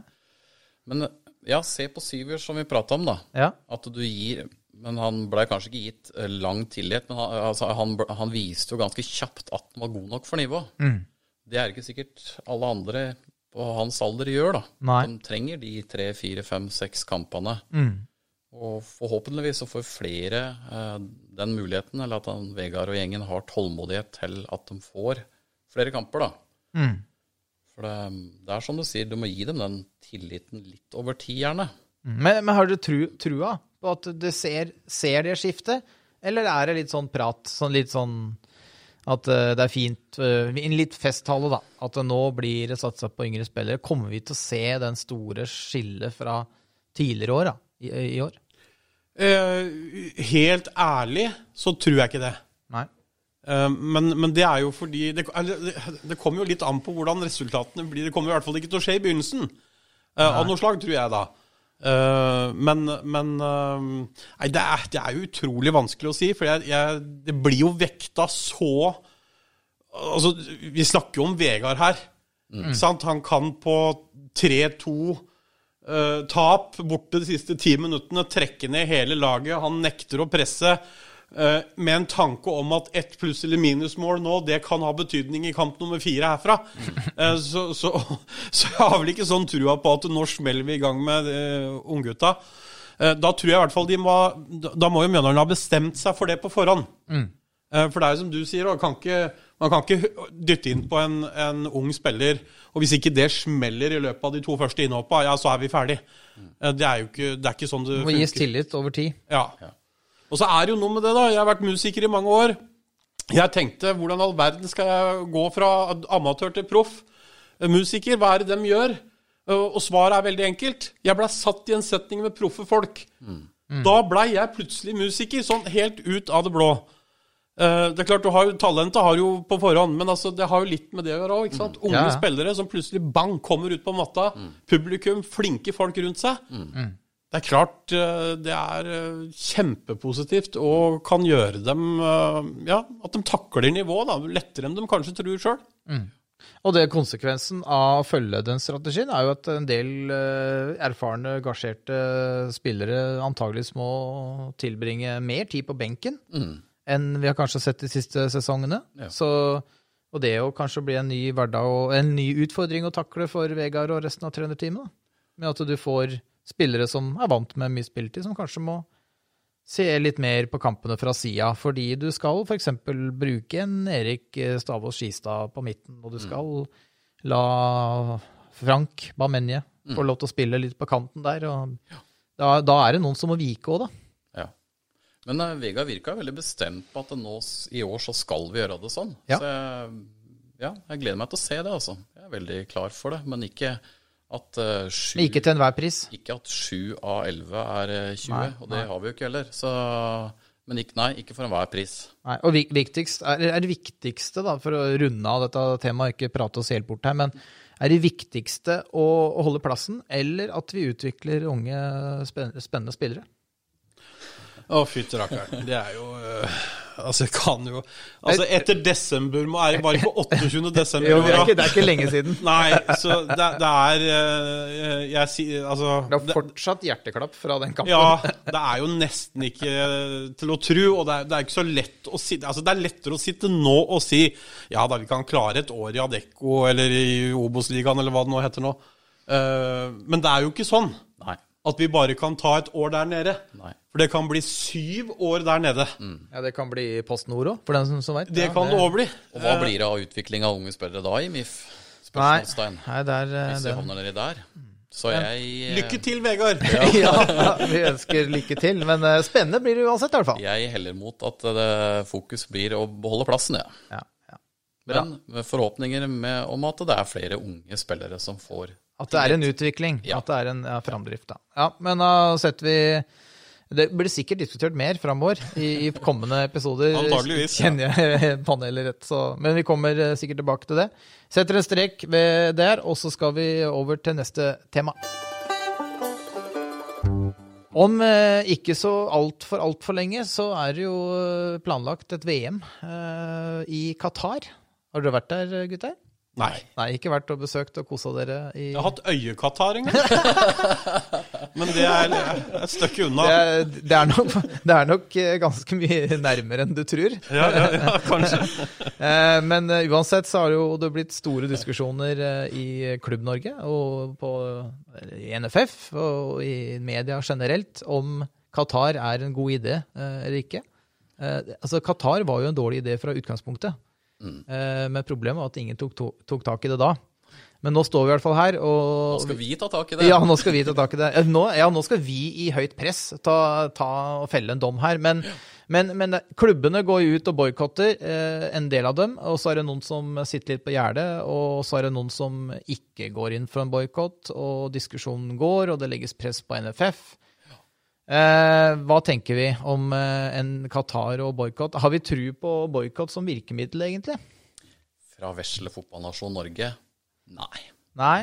Speaker 3: Men ja, se på Syver som vi prata om, da.
Speaker 1: Ja.
Speaker 3: At du gir Men han blei kanskje ikke gitt eh, lang tillit, men han, altså, han, han viste jo ganske kjapt at han var god nok for nivået.
Speaker 1: Mm.
Speaker 3: Det er ikke sikkert alle andre på hans alder gjør, da.
Speaker 1: Nei.
Speaker 3: De trenger de tre, fire, fem, seks kampene.
Speaker 1: Mm.
Speaker 3: Og forhåpentligvis så får flere eh, den muligheten, eller at han, Vegard og gjengen har tålmodighet til at de får flere kamper, da.
Speaker 1: Mm.
Speaker 3: For det, det er som du sier, du må gi dem den tilliten litt over tid, gjerne.
Speaker 1: Men, men har dere tru, trua på at du ser, ser det skiftet, eller er det litt sånn prat, sånn litt sånn at eh, det er fint eh, En litt festtale, da. At det nå blir det satsa på yngre spillere. Kommer vi til å se den store skillet fra tidligere år, da, i, i år?
Speaker 2: Eh, helt ærlig så tror jeg ikke det. Eh, men, men det er jo fordi det, det, kommer jo litt an på hvordan resultatene blir. Det kommer i hvert fall ikke til å skje i begynnelsen. eh, av noe slag, tror jeg da. Eh, men men eh, Nei, det er, det er jo utrolig vanskelig å si, for jeg, jeg, det blir jo vekta så Altså, vi snakker jo om Vegard her. Mm. sant? Han kan på 3-2 eh, tap borte de siste ti minuttene trekke ned hele laget. Han nekter å presse. uh, med en tanke om at ett pluss- eller minusmål nå, det kan ha betydning i kamp nummer fire herfra. Uh, [laughs] så, så, så jeg har vel ikke sånn trua på at nå smeller vi i gang med uh, unggutta. Da tror jeg i hvert fall de må Da må jo Mjøndalen ha bestemt seg for det på forhånd. Eh, For det er jo som du sier, man kan ikke, man kan ikke dytte inn på en, en ung spiller, og hvis ikke det smeller i løpet av de to første innhoppa, ja, så er vi ferdig. Eh, Det er jo ikke, det er ikke sånn det
Speaker 1: Det må gis
Speaker 2: funker.
Speaker 1: tillit over tid.
Speaker 2: Ja. Og så er det jo noe med det, da. Jeg har vært musiker i mange år. Jeg tenkte hvordan all verden skal jeg gå fra amatør til proff? Eh, Musiker, hva er det de gjør? Eh, Og svaret er veldig enkelt. Jeg blei satt i en setning med proffe folk. Da blei jeg plutselig musiker, sånn helt ut av det blå. Eh, Det er klart, du har Talentet har jo på forhånd, men altså, det har jo litt med det å gjøre òg. Unge
Speaker 1: Ja, ja.
Speaker 2: spillere som plutselig bang kommer ut på matta. Publikum, flinke folk rundt seg. Det er klart eh, det er eh, kjempepositivt og kan gjøre dem Ja, at de takler nivået da, lettere enn de kanskje tror sjøl.
Speaker 1: Og det konsekvensen av å følge den strategien er jo at en del erfarne, gasjerte spillere antageligvis må tilbringe mer tid på benken enn vi har kanskje sett de siste sesongene.
Speaker 3: Ja.
Speaker 1: Så, og det jo kanskje bli en ny hverdag og en ny utfordring å takle for Vegard og resten av trenerteamet. Med at du får spillere som er vant med mye spilletid, som kanskje må se litt mer på kampene fra sida, fordi du skal f.eks. bruke en Erik Stavås Skistad på midten, og du skal la Frank Bamenje få lov til å spille litt på kanten der. og da, da er det noen som må vike òg, da.
Speaker 3: Men uh, Vegard virka veldig bestemt på at nå i år så skal vi gjøre det sånn.
Speaker 1: Ja.
Speaker 3: Så jeg, ja, jeg gleder meg til å se det, altså. Jeg er veldig klar for det. Men ikke at uh, sju
Speaker 1: ikke til enhver pris.
Speaker 3: Ikke at sju av elleve er eh, 20,
Speaker 1: Nei,
Speaker 3: og det
Speaker 1: nei.
Speaker 3: har vi jo ikke heller. Så, men ikke, nei, ikke for enhver pris.
Speaker 1: Nei, og viktigst, er, er det viktigste, da, for å runde av dette temaet, ikke prate oss helt bort her, men er det viktigste å, å holde plassen, eller at vi utvikler unge, spennende spillere?
Speaker 2: Å, fytti rakkeren. Det er jo øh, Altså, jeg kan jo Altså, etter desember må er det bare på 28. desember.
Speaker 1: Jo, det er ikke, det er ikke lenge siden. [laughs]
Speaker 2: Nei, så det, det er øh, Jeg sier Altså
Speaker 1: Det er fortsatt hjerteklapp fra den kampen.
Speaker 2: Ja, det er jo nesten ikke til å tro, og det er, det er ikke så lett å sitte Altså, det er lettere å sitte nå og si ja da, vi kan klare et år i Adecco eller i Obos-ligaen eller hva det nå heter nå. Eh, men det er jo ikke sånn. At vi bare kan ta et år der nede.
Speaker 3: Nei.
Speaker 2: For det kan bli syv år der nede.
Speaker 1: Ja, Det kan bli Post Nord òg, for den som, som veit.
Speaker 2: Det kan det òg bli.
Speaker 3: Og hva blir det av utvikling av unge spillere da i MIF? Spørsmålstegn.
Speaker 1: Nei, nei det er eh,
Speaker 3: Hvis vi
Speaker 1: det.
Speaker 3: havner nedi der. Så jeg eh,
Speaker 2: Lykke til, Vegard! [laughs]
Speaker 1: Ja, vi ønsker lykke til. Men eh, spennende blir det uansett, i hvert fall.
Speaker 3: Jeg heller mot at det, fokus blir å beholde plassen, ja.
Speaker 1: Ja, ja.
Speaker 3: Men med forhåpninger med, om at det er flere unge spillere som får
Speaker 1: At det er en utvikling.
Speaker 3: Ja.
Speaker 1: At det er en ja, framdrift, da. Ja, men da setter vi Det blir sikkert diskutert mer framover i, i kommende episoder. [laughs]
Speaker 2: Antageligvis, ja.
Speaker 1: Kjenner jeg panelet rett, så Men vi kommer eh, sikkert tilbake til det. Setter en strek ved der, og så skal vi over til neste tema. Om eh, ikke så altfor altfor lenge, så er det jo eh, planlagt et VM eh, i Qatar. Har dere vært der, gutter?
Speaker 2: Nei.
Speaker 1: Nei, ikke vært og besøkt og kosa dere i
Speaker 2: Jeg har hatt øyekatarr en gang. [laughs] Men det er et stykke unna.
Speaker 1: det er, det, er nok, det er nok eh, ganske mye nærmere enn du tror.
Speaker 2: Ja, ja, ja, kanskje. [laughs]
Speaker 1: Eh, men eh, uansett så har jo det blitt store diskusjoner i Klubb-Norge og på, i NFF og i media generelt om Qatar er en god idé eller ikke. Altså Qatar var jo en dårlig idé fra utgangspunktet, Eh, men problemet var at ingen tok, to- tok tak i det da. Men nå står vi i hvert fall her, og
Speaker 3: Nå skal vi ta tak i det.
Speaker 1: Ja, nå skal vi ta tak i det. Eh, Nå, ja, nå skal vi i høyt press ta, ta og felle en dom her. Men, men, men klubbene går jo ut og boikotter, eh, en del av dem. Og så er det noen som sitter litt på gjerdet, og så er det noen som ikke går inn for en boikott. Og diskusjonen går, og det legges press på NFF. Eh, hva tenker vi om eh, en Qatar og boikott? Har vi tru på boikott som virkemiddel, egentlig?
Speaker 3: Fra vesle fotballnasjon Norge? Nei.
Speaker 1: Nei.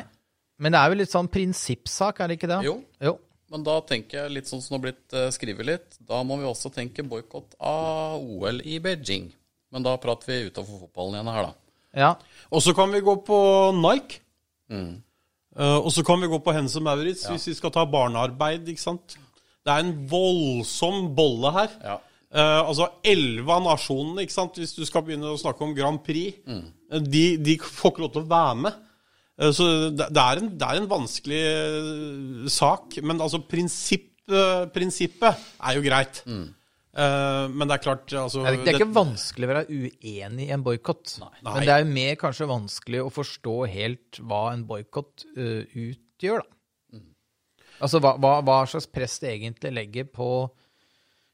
Speaker 1: Men det er jo litt sånn prinsippsak, er det ikke det?
Speaker 3: Jo,
Speaker 1: jo.
Speaker 3: men da tenker jeg litt sånn som det har blitt eh, skrevet litt, da må vi også tenke boikott av OL i Beijing. Men da prater vi utafor fotballen igjen her, da.
Speaker 1: Ja.
Speaker 2: Og så kan vi gå på Nike.
Speaker 3: Mm.
Speaker 2: Uh, og så kan vi gå på Hense Maurits hvis vi skal ta barnearbeid. ikke sant? Det er en voldsom bolle her.
Speaker 3: Ja.
Speaker 2: Uh, altså elleve av nasjonene, ikke sant? hvis du skal begynne å snakke om Grand Prix, mm. de, de får ikke lov til å være med. Uh, så det, det, er en, det er en vanskelig eh, sak. Men altså prinsipp, prinsippet er jo greit. Eh, men det er klart altså,
Speaker 1: Det er, det er ikke vanskelig å være uenig i en boikott. Men det er jo mer kanskje vanskelig å forstå helt hva en boikott uh, utgjør, da. Altså hva, hva, hva slags press det egentlig legger på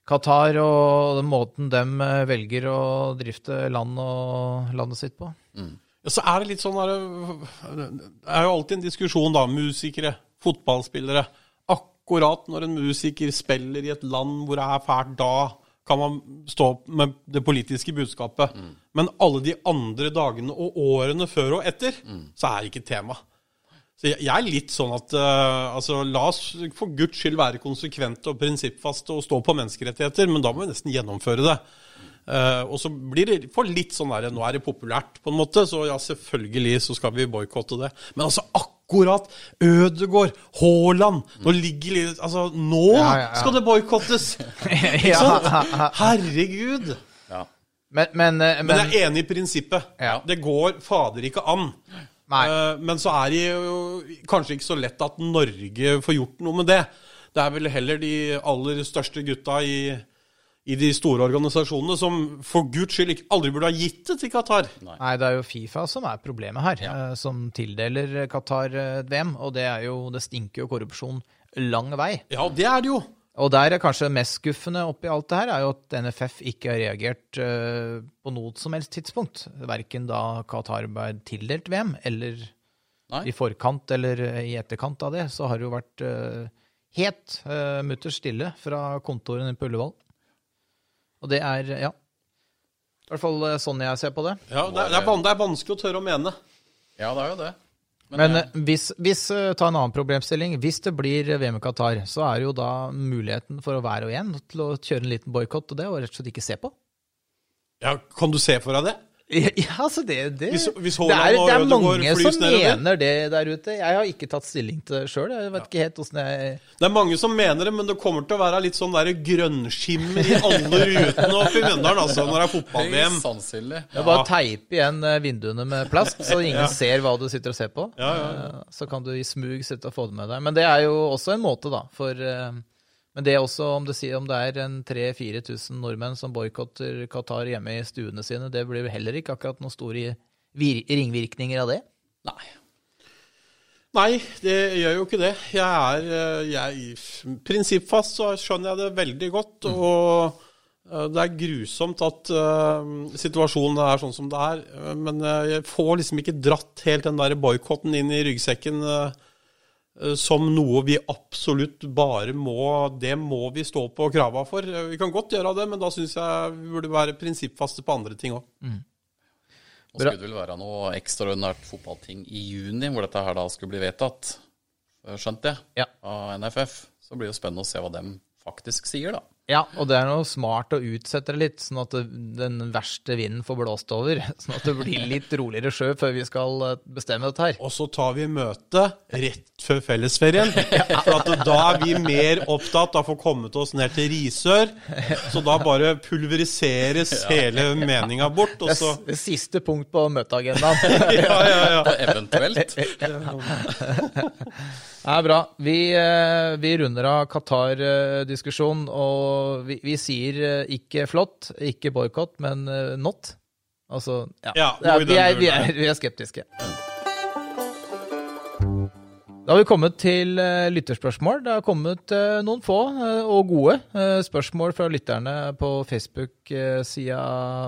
Speaker 1: Qatar og den måten de eh, velger å drifte land og landet sitt på.
Speaker 2: Ja, så er det litt sånn Det er jo alltid en diskusjon, da. Musikere, fotballspillere. Akkurat når en musiker spiller i et land hvor det er fælt, da kan man stå opp med det politiske budskapet. Men alle de andre dagene og årene før og etter, så er det ikke tema. Så jeg, jeg er litt sånn at uh, altså, la oss for guds skyld være konsekvente og prinsippfaste og stå på menneskerettigheter, men da må vi nesten gjennomføre det. Uh, og så blir det for litt sånn der Nå er det populært, på en måte, så ja, selvfølgelig så skal vi boikotte det. Men altså, akkurat Ødegård, Haaland Nå ligger litt Altså, nå
Speaker 1: Ja, ja, ja.
Speaker 2: skal det boikottes! [laughs] Ikke sant? Herregud!
Speaker 3: Ja.
Speaker 1: Men, men, eh,
Speaker 2: Men
Speaker 1: men
Speaker 2: jeg er enig i prinsippet.
Speaker 1: Ja.
Speaker 2: Det går fader ikke an.
Speaker 1: Nei.
Speaker 2: Eh, Men så er det jo kanskje ikke så lett at Norge får gjort noe med det. Det er vel heller de aller største gutta i, i de store organisasjonene som for guds skyld ikke, aldri burde ha gitt det til Qatar.
Speaker 1: Nei, det er jo Fifa som er problemet her, eh, som tildeler Qatar eh, VM. Og det er jo Det stinker jo korrupsjon lang vei.
Speaker 2: Ja, det er det jo.
Speaker 1: Og der er kanskje mest skuffende oppi alt det her, er jo at NFF ikke har reagert uh, på noe som helst tidspunkt. Verken da Qatar ble tildelt VM, eller
Speaker 3: Nei.
Speaker 1: i forkant eller eh, i etterkant av det, så har det jo vært uh, helt uh, mutters stille fra kontorene på Ullevål. Og det er, ja I hvert fall sånn jeg ser på det.
Speaker 2: Ja, det, er, det, det er vanskelig å tørre å mene.
Speaker 3: ja, det er jo det.
Speaker 1: Men
Speaker 3: Men
Speaker 1: eh, hvis, hvis eh, ta en annen problemstilling. Hvis det blir VM i Qatar, så er det jo da muligheten for hver og en til å kjøre en liten boikott, og det og rett og slett ikke se på.
Speaker 2: Ja, Kan du se for deg det?
Speaker 1: Ja, altså det, det,
Speaker 2: Hvis- hvis
Speaker 1: det, er, det er mange som mener det der ute. Jeg har ikke tatt stilling til det sjøl. Jeg vet ikke helt åssen jeg
Speaker 2: Det er mange som mener det, men det kommer til å være litt sånn grønnskimmer i alle rutene oppe i Mjøndalen altså, når det er fotball-VM.
Speaker 3: Sannsynlig.
Speaker 1: jeg bare teipe igjen eh, vinduene med plast, så ingen ser hva du sitter og ser på.
Speaker 2: Ja, ja,
Speaker 1: Eh, Så kan du i smug sitte og få det med deg. Men det er jo også en måte, da. For, eh, men det er også, om det, om det er en 3000-4000 nordmenn som boikotter Qatar hjemme i stuene sine, det blir heller ikke akkurat noen store vir ringvirkninger av det.
Speaker 3: Nei.
Speaker 2: Nei, det gjør jo ikke det. Jeg er eh, jeg, Prinsippfast så skjønner jeg det veldig godt. Og eh, det er grusomt at uh, situasjonen er sånn som det er. Men jeg får liksom ikke dratt helt den der boikotten inn i ryggsekken. eh, som noe vi absolutt bare må Det må vi stå på krava for. Eh, Vi kan godt gjøre det, men da syns jeg vi burde være prinsippfaste på andre ting òg.
Speaker 3: Nå skulle det vel være noe ekstraordinært fotballting i juni, hvor dette her da skulle bli vedtatt, skjønt skjønte jeg,
Speaker 1: Ja.
Speaker 3: av NFF. Så blir det jo spennende å se hva dem faktisk sier, da.
Speaker 1: Ja, og det er noe smart å utsette det litt, sånn at den verste vinden får blåst over. [laughs] Sånn at det blir litt roligere sjø før vi skal eh, bestemme dette her.
Speaker 2: Og så tar vi møte rett før fellesferien. [laughs] For at da er vi mer opptatt av å få kommet oss ned til Risør. Så da bare pulveriseres hele meninga bort. Og så
Speaker 1: det siste punkt på møteagendaen. [laughs]
Speaker 2: Ja, ja, ja.
Speaker 3: Eventuelt.
Speaker 1: Det er bra. Vi, eh, vi runder av Qatar-diskusjonen, og vi, vi sier eh, ikke flott, ikke boikott, men eh, not. Altså, ja.
Speaker 2: Ja,
Speaker 1: er, vi, er, vi, er, vi er skeptiske. Da har vi kommet til lytterspørsmål. Det har kommet noen få og gode spørsmål fra lytterne på Facebook-sida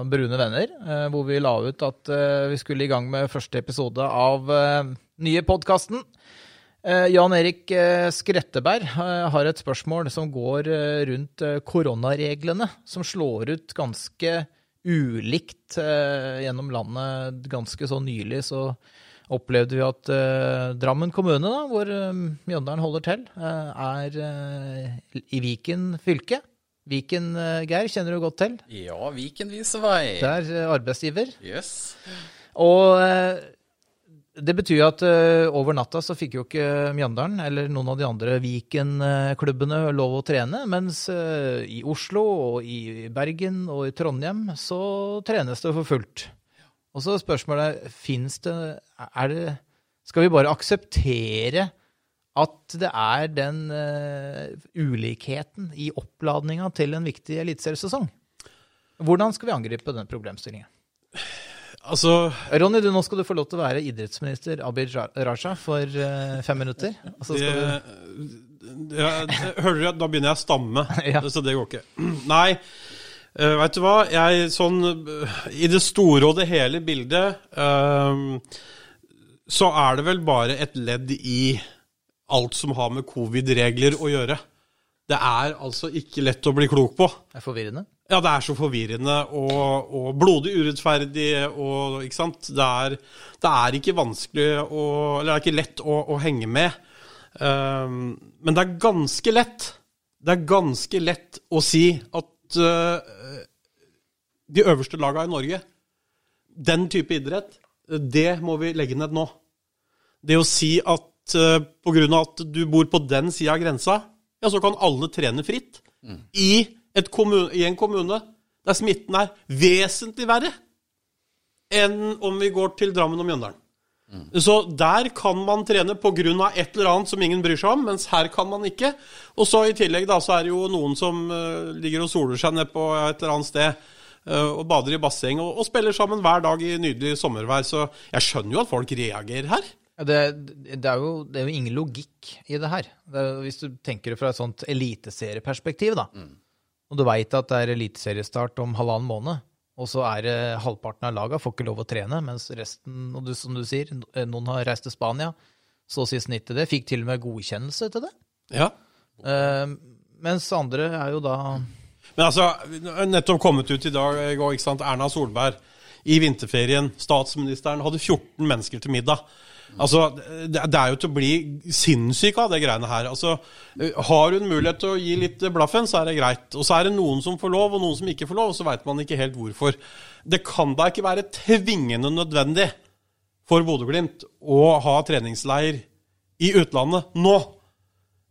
Speaker 1: Brune venner, hvor vi la ut at vi skulle i gang med første episode av nye podkasten. Eh, Jan Erik eh, Skretteberg eh, har et spørsmål som går rundt koronareglene, som slår ut ganske ulikt gjennom landet ganske så nylig. Så opplevde vi at Drammen kommune, da, hvor Mjøndalen holder til, er i Viken fylke. Viken, Geir, kjenner du godt til.
Speaker 3: Ja, Viken viser vei.
Speaker 1: Det er arbeidsgiver.
Speaker 3: Yes.
Speaker 1: Og det betyr at uh, over natta så fikk jo ikke Mjøndalen eller noen av de andre Viken-klubbene lov å trene, mens uh, i Oslo og i Bergen og i Trondheim så trenes det for fullt. Og så er spørsmålet fins det Er det Skal vi bare akseptere at det er den uh, ulikheten i oppladninga til en viktig eliteseriesesong? Hvordan skal vi angripe den problemstillingen?
Speaker 2: Altså,
Speaker 1: Ronny, du, nå skal du få lov til å være idrettsminister Abid Raja for uh, fem minutter. Og så
Speaker 2: det,
Speaker 1: du,
Speaker 2: det, det, hører du, da begynner jeg å stamme. [laughs]
Speaker 1: Ja.
Speaker 2: Så det går ikke. [clears throat] Nei, uh, veit du hva. Jeg sånn eh, I det store og det hele bildet uh, så er det vel bare et ledd i alt som har med covid-regler å gjøre. Det er altså ikke lett å bli klok på.
Speaker 1: det er forvirrende.
Speaker 2: Ja, det er så forvirrende og, og blodig urettferdig og Ikke sant. Det er, det er ikke vanskelig å Eller det er ikke lett å, å henge med. Um, men det er ganske lett. Det er ganske lett å si at uh, de øverste lagene i Norge, den type idrett, det må vi legge ned nå. Det å si at uh, pga. at du bor på den sida av grensa, ja, så kan alle trene fritt. I, et kommun, I en kommune der smitten er vesentlig verre enn om vi går til Drammen og Mjøndalen. Så der kan man trene pga. et eller annet som ingen bryr seg om, mens her kan man ikke. Og så i tillegg da, så er det jo noen som uh, ligger og soler seg ned på et eller annet sted uh, og bader i basseng og, og spiller sammen hver dag i nydelig sommervær. Så jeg skjønner jo at folk reagerer her.
Speaker 1: Ja, Det, det, er jo, det er jo ingen logikk i det her. Det er, hvis du tenker det fra et sånt eliteserieperspektiv, da. Og du veit at det er eliteseriestart om halvannen måned, og så er det halvparten av laga får ikke lov å trene, mens resten, og du, som du sier, noen har reist til Spania, så å si snittet det, fikk til og med godkjennelse til det.
Speaker 2: Ja.
Speaker 1: Uh, mens andre er jo da
Speaker 2: Men altså, nettopp kommet ut i dag, ikke sant, Erna Solberg i vinterferien, statsministeren, hadde 14 mennesker til middag. Altså, det er jo til å bli sinnssyk av det greiene her. Altså, Har hun mulighet til å gi litt blaffen, så er det greit. Og så er det noen som får lov, og noen som ikke får lov, og så veit man ikke helt hvorfor. Det kan da ikke være tvingende nødvendig for Bodø-Glimt å ha treningsleir i utlandet nå.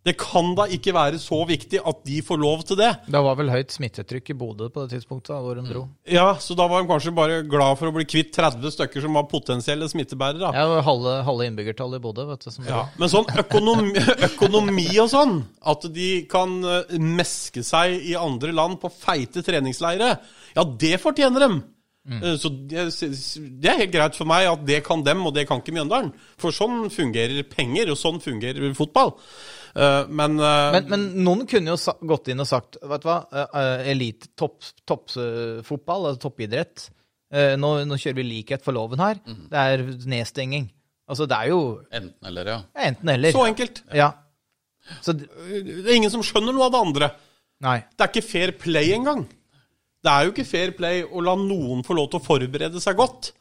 Speaker 2: Det kan da ikke være så viktig at de får lov til det.
Speaker 1: Det var vel høyt smittetrykk i Bodø på det tidspunktet da, hvor hun dro.
Speaker 2: Ja, så da var de kanskje bare glad for å bli kvitt 30 stykker som var potensielle smittebærere.
Speaker 1: Ja, det var halve, halve innbyggertallet i Bodø, vet du. Som
Speaker 2: Ja, Men sånn økonomi, [laughs] økonomi og sånn, at de kan eh, meske seg i andre land på feite treningsleire, ja, det fortjener dem. Mm. Så det, det er helt greit for meg at det kan dem, og det kan ikke Mjøndalen. For sånn fungerer penger, og sånn fungerer fotball. Eh, Men, eh,
Speaker 1: Men, men noen kunne jo sa gått inn og sagt vet du hva, uh, elite, toppfotball, altså toppidrett. eh, nå, nå kjører vi likhet for loven her. Det er nedstenging. Altså, det er jo
Speaker 3: Enten eller, ja.
Speaker 1: enten eller.
Speaker 2: Så enkelt.
Speaker 1: Ja. Så
Speaker 2: Det er ingen som skjønner noe av det andre.
Speaker 1: Nei.
Speaker 2: Det er ikke fair play engang. Det er jo ikke fair play å la noen få lov til å forberede seg godt.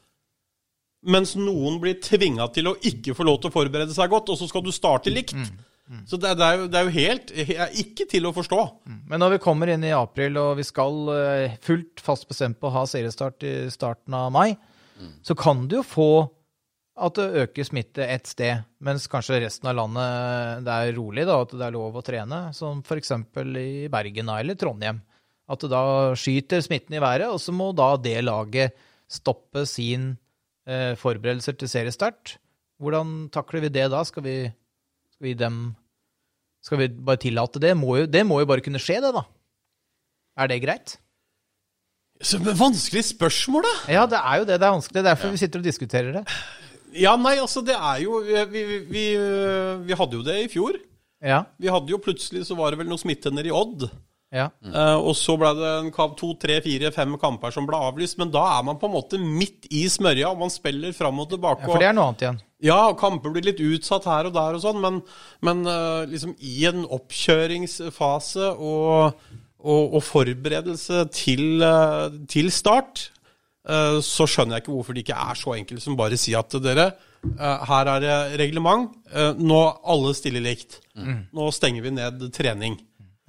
Speaker 2: Mens noen blir tvinga til å ikke få lov til å forberede seg godt, og så skal du starte likt. Så det, er- det, er jo, det er jo helt er ikke til å forstå.
Speaker 1: Men når vi kommer inn i april, og vi skal eh, fullt fast bestemt på å ha seriestart i starten av mai, så kan du jo få at det øker smitte ett sted, mens kanskje resten av landet det er rolig, da, at det er lov å trene, som f.eks. i Bergen eller Trondheim. At det da skyter smitten i været, og så må da det laget stoppe sin eh, forberedelser til seriestart. Hvordan takler vi det da? Skal vi, skal vi dem skal vi bare tillate det? Må jo, det må jo bare kunne skje, det, da. Er det greit?
Speaker 2: Så men Vanskelig spørsmål, da.
Speaker 1: Ja, det er jo det. Det er vanskelig. Det er derfor vi sitter og diskuterer det.
Speaker 2: Ja, nei, altså, det er jo Vi, vi, vi, vi hadde jo det i fjor.
Speaker 1: Ja.
Speaker 2: Vi hadde jo plutselig så var det vel noe smitte nede i Odd.
Speaker 1: Ja.
Speaker 2: Uh, og så ble det en kamp, to, tre, fire, fem kamper som ble avlyst. Men da er man på en måte midt i smørja, og man spiller fram og tilbake.
Speaker 1: ja. For det er noe annet igjen.
Speaker 2: Ja, kamper blir litt utsatt her og der og sånn, men, men uh, liksom i en oppkjøringsfase og, og, og forberedelse til, uh, til start, så skjønner jeg ikke hvorfor det ikke er så enkelt som bare si at dere, her er det reglement, nå alle stiller likt. Nå stenger vi ned trening.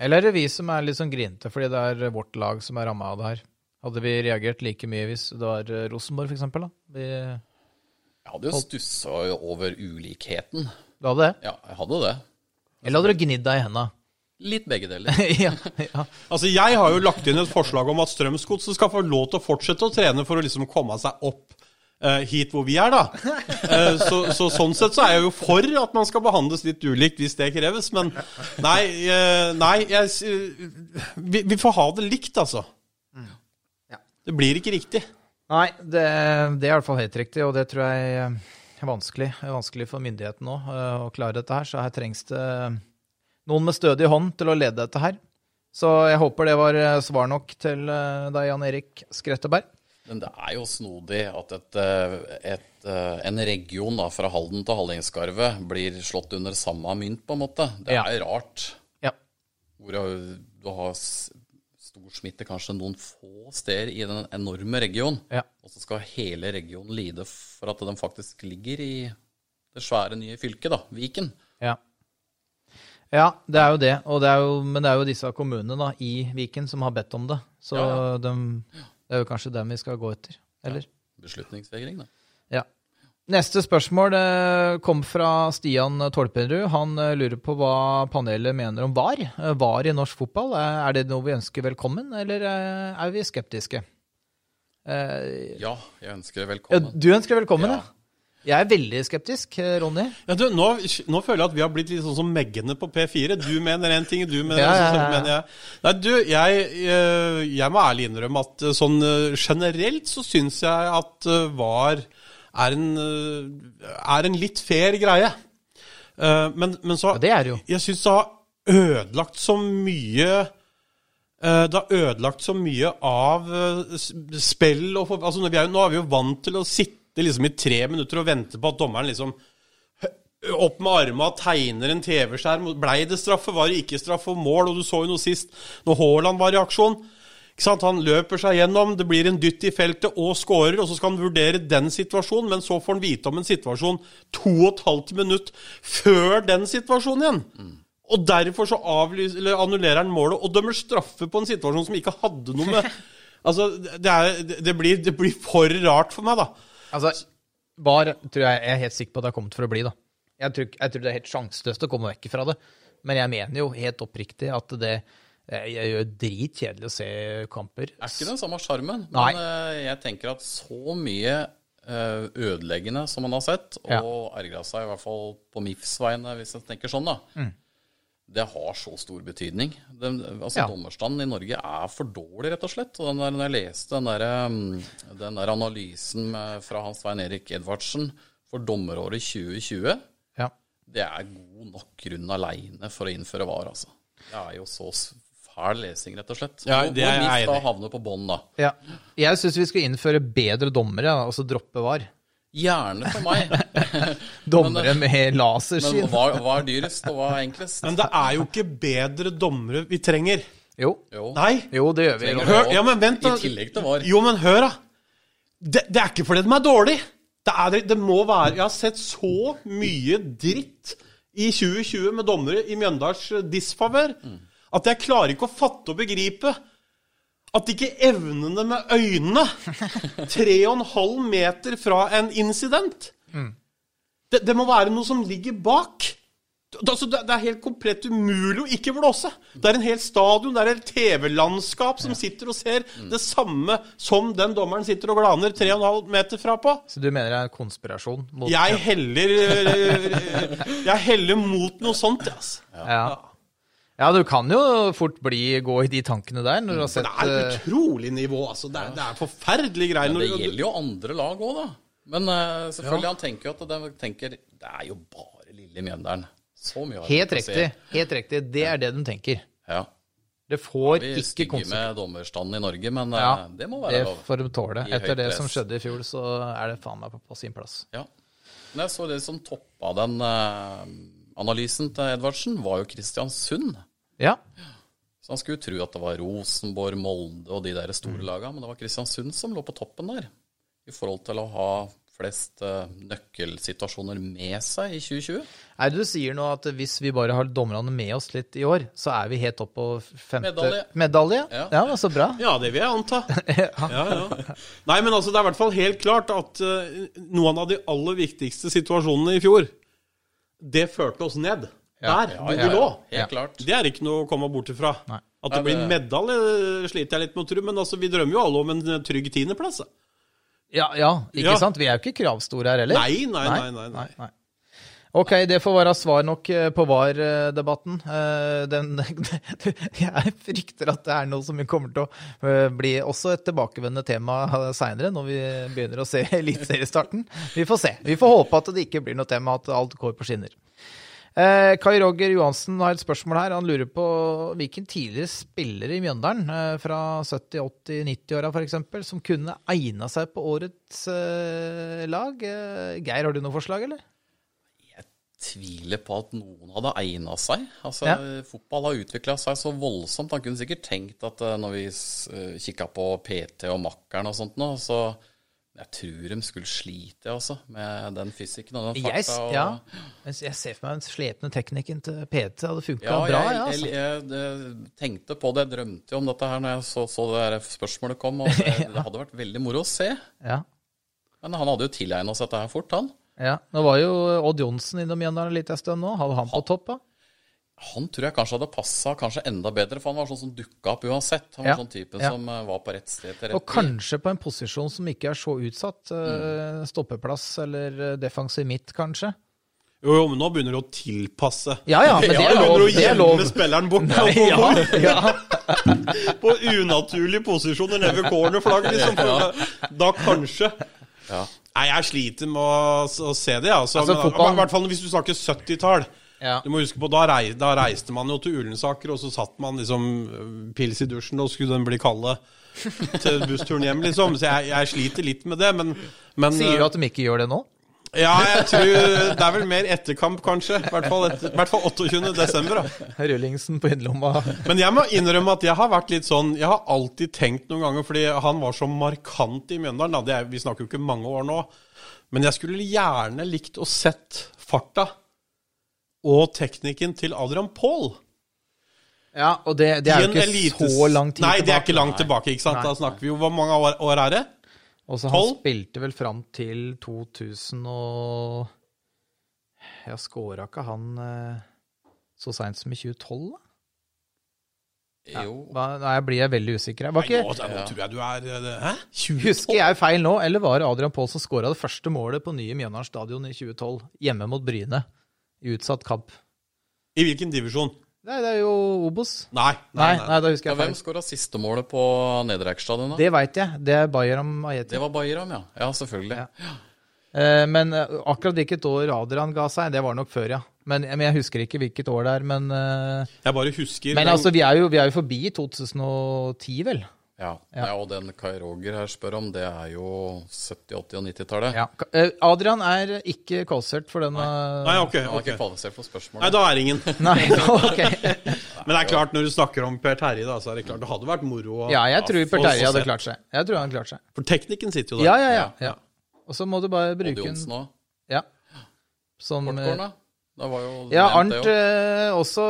Speaker 1: Eller er det vi som er litt sånn grinete fordi det er vårt lag som er ramma av det her? Hadde vi reagert like mye hvis det var eh, Rosenborg, for eksempel? Da? Vi,
Speaker 3: Jeg hadde jo stussa over ulikheten.
Speaker 1: du hadde det?
Speaker 3: Ja, jeg hadde det.
Speaker 1: Eller hadde du gnidd deg i henda?
Speaker 3: Litt begge deler. [laughs]
Speaker 1: ja, ja.
Speaker 2: Altså, Jeg har jo lagt inn et forslag om at Strømsgodset skal få lov til å fortsette å trene for å liksom komme seg opp hit hvor vi er, da. Eh, så, så sånn sett så er jeg jo for at man skal behandles litt ulikt hvis det kreves. Men nei, eh, nei jeg, eh, vi, vi får ha det likt, altså. Det blir ikke riktig.
Speaker 1: Nei, det, det er i hvert fall helt riktig, og det tror jeg eh, er vanskelig. Er vanskelig for myndighetene eh, å klare dette her, så her trengs det eh, noen med stødig hånd til å lede dette her. Så jeg håper det var eh, svar nok til eh, deg, Jan Erik Skretteberg.
Speaker 3: Men det er jo snodig at et, eh, et, eh, en region da, fra Halden til Hallingskarvet blir slått under samme mynt, på en måte. Det
Speaker 1: Ja.
Speaker 3: er rart.
Speaker 1: Ja.
Speaker 3: Hvor du har stor smitte kanskje noen få steder i den enorme regionen,
Speaker 1: Ja.
Speaker 3: og så skal hele regionen lide for at den faktisk ligger i det svære nye fylket, da, Viken.
Speaker 1: Ja. ja, det er jo det. Det er jo, men det er jo disse kommunene da, i Viken som har bedt om det. Så
Speaker 3: Ja,
Speaker 1: dem- det er jo kanskje dem vi skal gå etter. Eller?
Speaker 3: Beslutningsvegring, da.
Speaker 1: Ja. Neste spørsmål eh, kom fra Stian Tolpenrud. Han eh, lurer på hva panelet mener om VAR. Eh, VAR i norsk fotball, er det noe vi ønsker velkommen, eller er vi skeptiske?
Speaker 3: Ja, jeg ønsker det
Speaker 1: ja,
Speaker 3: velkommen.
Speaker 1: du ønsker velkommen,
Speaker 3: Ja.
Speaker 1: ja. Jeg er veldig skeptisk, eh, Ronny.
Speaker 2: Ja, du, nå, nå føler jeg at vi har blitt litt sånn som Meggene på P4. Du mener én ting, du mener
Speaker 1: Ja, ja, ja,
Speaker 2: mener jeg Nei, du, jeg, eh, jeg må ærlig innrømme at eh, sånn generelt så syns jeg at VAR er en, er en litt fair greie. Men, men så
Speaker 1: det er det jo.
Speaker 2: Jeg syns det har ødelagt så mye det har ødelagt så mye av spill og for, altså, vi er, Nå er vi jo vant til å sitte liksom i tre minutter og vente på at dommeren liksom opp med arma, tegner en TV-skjerm. Blei det straffe, var det ikke straffe og mål? Og du så jo noe sist, når Haaland var i aksjon. Han løper seg gjennom, det blir en dytt i feltet og scorer, og så skal han vurdere den situasjonen, men så får han vite om en situasjon to og et halvt minutt før den situasjonen igjen. Og derfor så avlyser, eller annullerer han målet og dømmer straffe på en situasjon som ikke hadde noe med [laughs] Altså, det, er, det, blir, det blir for rart for meg, da.
Speaker 1: Altså, VAR tror jeg jeg er helt sikker på at det har kommet for å bli, da. Jeg tror, jeg tror det er helt sjanseløst å komme vekk fra det. Men jeg mener jo helt oppriktig at det eh, jeg gjør dritkjedelig å se kamper.
Speaker 3: er ikke den samme sjarmen. Men eh, jeg tenker at så mye eh, ødeleggende som man har sett, og
Speaker 1: Ja.
Speaker 3: ergra seg i hvert fall på MIFs vegne, hvis jeg tenker sånn, da.
Speaker 1: Mm.
Speaker 3: Det har så stor betydning. Den, altså
Speaker 1: Ja.
Speaker 3: Dommerstanden i Norge er for dårlig, rett og slett. Og den der, når jeg leste den der, um, den der analysen med, fra Hans Svein Erik Edvardsen for dommeråret 2020,
Speaker 1: Ja.
Speaker 3: det er god nok grunn aleine for å innføre VAR, altså. Det er jo så fæl lesing, rett og slett.
Speaker 2: Ja, det er jeg enig
Speaker 3: havner på bånn, da.
Speaker 1: ja. Jeg syns vi skal innføre bedre dommere, altså droppe VAR.
Speaker 3: Gjerne for meg. [laughs]
Speaker 1: Dommere med
Speaker 3: Men
Speaker 1: laserskinn.
Speaker 3: hva, hva er dyrest, og hva er enklest?
Speaker 2: Men det er jo ikke bedre dommere vi trenger.
Speaker 1: Jo.
Speaker 3: Jo.
Speaker 2: Nei.
Speaker 1: jo, det gjør vi.
Speaker 2: Hør, ja, men vent da.
Speaker 3: I tillegg til VAR.
Speaker 2: Jo, men hør, da. Det, det er ikke fordi de er dårlige. Det, er, det må være Jeg har sett så mye dritt i 2020 med dommere i Mjøndals eh, disfavør at jeg klarer ikke å fatte og begripe at ikke evnene med øynene Tre og en halv meter fra en incident det, det må være noe som ligger bak. Det, altså, det, det er helt komplett umulig å ikke blåse. Det er en hel stadion, det er et TV-landskap som sitter og ser det samme som den dommeren sitter og glaner 3,5 meter fra på.
Speaker 1: Så du mener det er en konspirasjon? Mot,
Speaker 2: Jeg heller eh, Jeg heller mot noe sånt, altså.
Speaker 1: ja. ja, du kan jo fort bli, gå i de tankene der når du har sett
Speaker 2: det er et
Speaker 1: eh,
Speaker 2: utrolig nivå, altså. Det er, det er forferdelige greier.
Speaker 3: Men det gjelder jo andre lag òg, da. Men uh, selvfølgelig, han tenker jo at de tenker Det er jo bare lille Mjøndalen. Så mye har
Speaker 1: Helt riktig. Helt riktig. Det er det de tenker.
Speaker 3: Ja.
Speaker 1: Det får
Speaker 3: Vi
Speaker 1: ikke
Speaker 3: stygge
Speaker 1: konsekvenser.
Speaker 3: med dommerstanden i Norge, men eh,
Speaker 1: Ja,
Speaker 3: det må være
Speaker 1: Det
Speaker 3: lov.
Speaker 1: får de tåle. Etter det som skjedde i fjor, så er det faen meg på, sin plass.
Speaker 3: Ja. Men jeg så det som toppa den uh, analysen til Edvardsen, var jo Kristiansund.
Speaker 1: Ja.
Speaker 3: Så han skulle tro at det var Rosenborg, Molde og de der store
Speaker 1: Mm.
Speaker 3: lagene, men det var Kristiansund som lå på toppen der. I forhold til å ha flest eh, nøkkelsituasjoner med seg i 2020.
Speaker 1: Nei, du sier nå at hvis vi bare har dommerne med oss litt i år, så er vi helt opp på femte
Speaker 3: Medalje.
Speaker 1: Medalje?
Speaker 3: Ja.
Speaker 1: Ja, så bra.
Speaker 2: Ja, det vil jeg anta. [laughs] Ja, ja. Nei, men altså, det er i hvert fall helt klart at uh, noen av de aller viktigste situasjonene i fjor, det førte oss ned. Der hvor vi lå.
Speaker 3: Helt
Speaker 1: Ja.
Speaker 3: klart.
Speaker 2: Det er ikke noe å komme bort ifra.
Speaker 1: Nei.
Speaker 2: At det blir
Speaker 3: det-
Speaker 2: medalje, sliter jeg litt med å tro, men altså, vi drømmer jo alle om en trygg tiendeplass.
Speaker 1: Ja, ja, ikke
Speaker 2: Ja.
Speaker 1: sant? Vi er jo ikke kravstore her heller.
Speaker 2: Nei, nei, nei, nei, nei.
Speaker 1: Ok, det får være svar nok eh, på VAR-debatten. Eh, [laughs] Jeg frykter at det er noe som kommer til å eh, bli også et tilbakevendende tema seinere, når vi begynner å se [laughs] eliteseriestarten. Vi får se. Vi får håpe at det ikke blir noe tema, at alt går på skinner. Eh, Kai Roger Johansen har et spørsmål her. Han lurer på hvilken tidligere spillere i Mjøndalen eh, fra 70-, 80-, 90-åra f.eks. som kunne egna seg på årets eh, lag. Eh, Geir, har du noe forslag, eller?
Speaker 3: Jeg tviler på at noen hadde egna seg. Altså,
Speaker 1: Ja.
Speaker 3: Fotball har utvikla seg så voldsomt. Han kunne sikkert tenkt at eh, når vi uh, kikka på PT og makkeren og sånt nå, så jeg tror de skulle slite altså, med den fysikken og den farta. og,
Speaker 1: ja, mens jeg ser for meg den slepne teknikken til PT hadde funka
Speaker 3: Ja,
Speaker 1: bra.
Speaker 3: jeg,
Speaker 1: Ja, altså.
Speaker 3: jeg, jeg tenkte på det, jeg drømte jo om dette her når jeg så, så det der spørsmålet kom. Og [laughs] det, det hadde vært veldig moro å se.
Speaker 1: Ja,
Speaker 3: Men han hadde jo tilegna seg dette her fort, han.
Speaker 1: ja. Nå var jo Odd Johnsen innom Mjøndalen en liten stund nå. Hadde han på topp, da?
Speaker 3: Han tror jeg kanskje hadde passa kanskje enda bedre, for han var sånn som dukka opp uansett. Han var
Speaker 1: Ja,
Speaker 3: sånn type
Speaker 1: ja.
Speaker 3: som eh, var på rett sted til rett
Speaker 1: Og kanskje på en posisjon som ikke er så utsatt.
Speaker 3: Mm.
Speaker 1: eh, Stoppeplass eller eh, defensiv midt, kanskje.
Speaker 2: Jo, jo, men nå begynner du å tilpasse.
Speaker 1: Ja ja, men [laughs] det er lov.
Speaker 2: begynner du å gjemme spilleren bort
Speaker 1: Nei,
Speaker 2: på,
Speaker 1: ja, ja. [laughs]
Speaker 2: på unaturlige posisjoner nede ved cornerflagg, liksom. For, Da kanskje.
Speaker 3: Ja.
Speaker 2: Nei, jeg sliter med å, å se det, altså.
Speaker 1: Altså,
Speaker 2: Men,
Speaker 1: fotballen-
Speaker 2: I hvert fall hvis du snakker 70-tall.
Speaker 1: Ja.
Speaker 2: Du må huske på, da, rei, da reiste man jo til Ulensaker, og så satt man liksom øh, pils i dusjen, og skulle den bli kalde til bussturen hjem, liksom. Så jeg, jeg sliter litt med det, men, men
Speaker 1: Sier du
Speaker 2: øh,
Speaker 1: at de ikke gjør det nå?
Speaker 2: Ja, jeg tror det er vel mer etterkamp, kanskje. I hvert fall, etter, hvert fall 28. desember. Da.
Speaker 1: Rullingsen på innerlomma.
Speaker 2: Men jeg må innrømme at jeg har vært litt sånn Jeg har alltid tenkt noen ganger, fordi han var så markant i Mjøndalen. Vi snakker jo ikke mange år nå. Men jeg skulle gjerne likt å sett farta og teknikken til Adrian Paul.
Speaker 1: Ja, og det, det er jo ikke
Speaker 2: elites-
Speaker 1: så lang tid tilbake.
Speaker 2: Nei, det er
Speaker 1: tilbake.
Speaker 2: ikke langt tilbake. ikke sant?
Speaker 1: Nei.
Speaker 2: Da snakker vi jo Hvor mange år, år er det?
Speaker 1: Og så han spilte vel fram til 2000 og Ja, scora ikke han eh, så seint som i 2012, da?
Speaker 3: Jo.
Speaker 1: Hva, nei, jeg blir jeg veldig usikker. Var ikke, Nei,
Speaker 2: nå, nå tror jeg du er eh, Hæ?
Speaker 1: husker jeg feil nå, eller var det Adrian Paul som scora det første målet på nye Mjøndalen stadion i 2012? Hjemme mot Bryne. I utsatt kamp.
Speaker 2: I hvilken divisjon?
Speaker 1: Nei, det er jo Obos.
Speaker 2: Nei.
Speaker 1: Nei, nei, da husker
Speaker 3: Ja,
Speaker 1: jeg
Speaker 3: hvem
Speaker 1: feil.
Speaker 3: skåra siste målet på Nederekstadion? Da?
Speaker 1: Det veit jeg. Det er Bayram Ayeti.
Speaker 3: Det var Bayram, ja. Ja, selvfølgelig.
Speaker 1: Ja. Eh, Men eh, akkurat hvilket år Adrian ga seg, det var nok før, ja. Men, men jeg husker ikke hvilket år det er. Men, eh,
Speaker 2: Jeg bare husker
Speaker 1: men
Speaker 2: den-
Speaker 1: altså, vi er, jo, vi er jo forbi 2010, vel?
Speaker 3: Ja. ja. og den Kai Roger her spør om, det er jo 70-, 80- og 90-tallet.
Speaker 1: Ja. Eh, Adrian er ikke kvalifisert for denne
Speaker 2: Nei, ok.
Speaker 3: Han er
Speaker 2: ok.
Speaker 3: ikke kvalifisert for spørsmålet.
Speaker 2: Nei, da er ingen. [laughs]
Speaker 1: Nei, ok. [laughs]
Speaker 2: Men det er klart, når du snakker om Per Terje, da, så er det klart det hadde vært moro.
Speaker 1: Ja, jeg tror Per Terje hadde klart seg. Jeg tror han klart seg.
Speaker 2: For teknikken sitter jo der.
Speaker 1: Ja, ja, ja.
Speaker 3: Ja.
Speaker 1: Og så må du bare
Speaker 3: bruke
Speaker 1: bruke Odd
Speaker 3: Johnsen òg.
Speaker 1: Ja. Som
Speaker 3: Kortkorn, da? Det var jo
Speaker 1: Ja, Arnt
Speaker 3: det jo.
Speaker 1: eh, også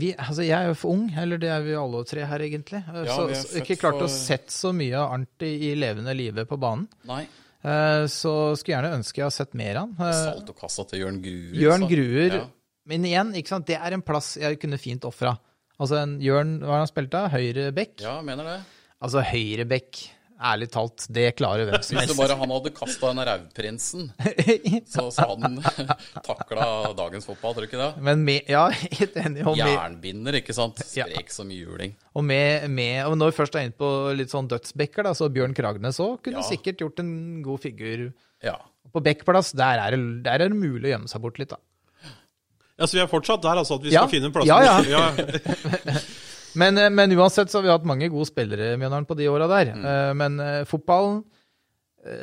Speaker 1: vi, Altså, jeg er jo for ung, eller det er vi alle tre her, egentlig. Eh,
Speaker 3: Ja,
Speaker 1: så,
Speaker 3: vi har
Speaker 1: så ikke klart å
Speaker 3: for-
Speaker 1: sett så mye av Arnt i, i levende live på banen.
Speaker 3: Nei.
Speaker 1: Eh, så skulle gjerne ønske jeg har sett mer av han. Eh,
Speaker 3: Saltokassa til Jørn Gruer.
Speaker 1: Jørn? Gruer.
Speaker 3: Ja.
Speaker 1: Men igjen, ikke sant? det er en plass jeg kunne fint ofra. Altså, en Jørn, hva har han spilt av? Høyre bekk?
Speaker 3: ja, mener det.
Speaker 1: Altså, høyre bekk, ærlig talt, det klarer hvem som
Speaker 3: Hvis
Speaker 1: helst.
Speaker 3: bare han hadde kasta den rauvprinsen, [laughs] så, så hadde han [laughs] takla dagens fotball, tror du ikke det?
Speaker 1: Men med, ja, [laughs] helt enig. Og med,
Speaker 3: Jernbinder, ikke sant?
Speaker 1: Ja.
Speaker 3: Sprek som juling.
Speaker 1: og, med, med, og når vi først er inne på litt sånn dødsbekker, da, så Bjørn Kragnes òg kunne
Speaker 3: Ja.
Speaker 1: sikkert gjort en god figur.
Speaker 3: Ja.
Speaker 1: På bekkplass, der er, det, der er det mulig å gjemme seg bort litt, da.
Speaker 2: Ja, Så vi er fortsatt der, altså, at vi
Speaker 1: Ja.
Speaker 2: skal finne en plass.
Speaker 1: Ja, ja. Men, eh, men uansett så har vi hatt mange gode spillere Mjøndalen, på de åra der.
Speaker 3: Mm.
Speaker 1: Eh, Men eh, fotballen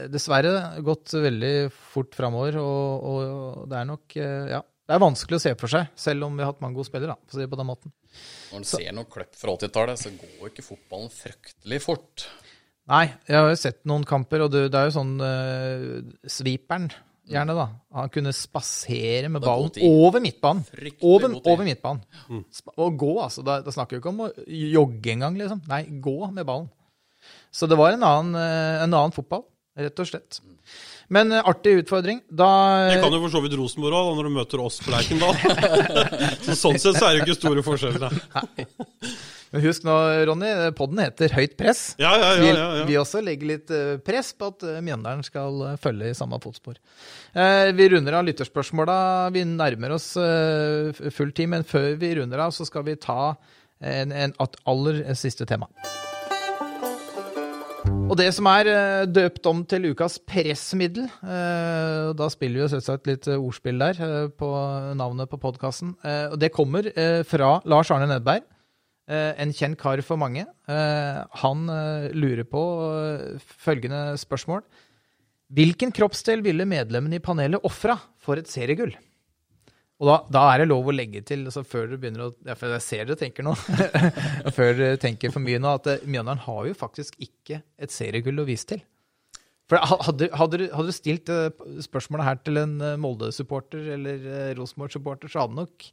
Speaker 1: dessverre gått veldig fort framover, og, og det er nok Ja. Det er vanskelig å se for seg, selv om vi har hatt mange gode spillere. da, for å si det på den måten.
Speaker 3: Når en ser noen kløpp fra 80-tallet, så går jo ikke fotballen fryktelig fort.
Speaker 1: Nei, jeg har jo sett noen kamper, og det, det er jo sånn uh, Sviperen, gjerne, da. Han kunne spasere med ballen over midtbanen. Over, over midtbanen. Mm. Og gå, altså. Da, da snakker vi ikke om å jogge engang, liksom. Nei, gå med ballen. Så det var en annen, eh, en annen fotball, rett og slett. Men eh, artig utfordring. Da
Speaker 2: Det kan jo for så vidt Rosenborg òg, når du møter oss på Lerkendal. [laughs] så sånn sett så er det ikke store forskjeller. da.
Speaker 1: Men husk nå, Ronny, podden heter Høyt press.
Speaker 2: Ja, ja, ja, ja, ja.
Speaker 1: vi også legger litt eh, press på at eh, Mjøndalen skal eh, følge i samme fotspor. Eh, Vi runder av lytterspørsmåla. Vi nærmer oss full tid, men før vi runder av, så skal vi ta en, en at aller siste tema. Og det som er døpt om til ukas pressmiddel Da spiller vi jo selvsagt litt ordspill der på navnet på podkasten. Og det kommer fra Lars Arne Nedberg. Eh, en kjent kar for mange. Eh, han eh, lurer på følgende spørsmål. Hvilken kroppsdel ville medlemmene i panelet ofra for et seriegull? Og da, da er det lov å legge til, altså før du begynner å ja, Jeg ser dere tenker nå, [laughs] før dere tenker for mye nå, at Mjøndalen har jo faktisk ikke et seriegull å vise til. For Hadde, hadde, du- stilt spørsmålet her til en Molde-supporter eller Rosenborg-supporter, så hadde det nok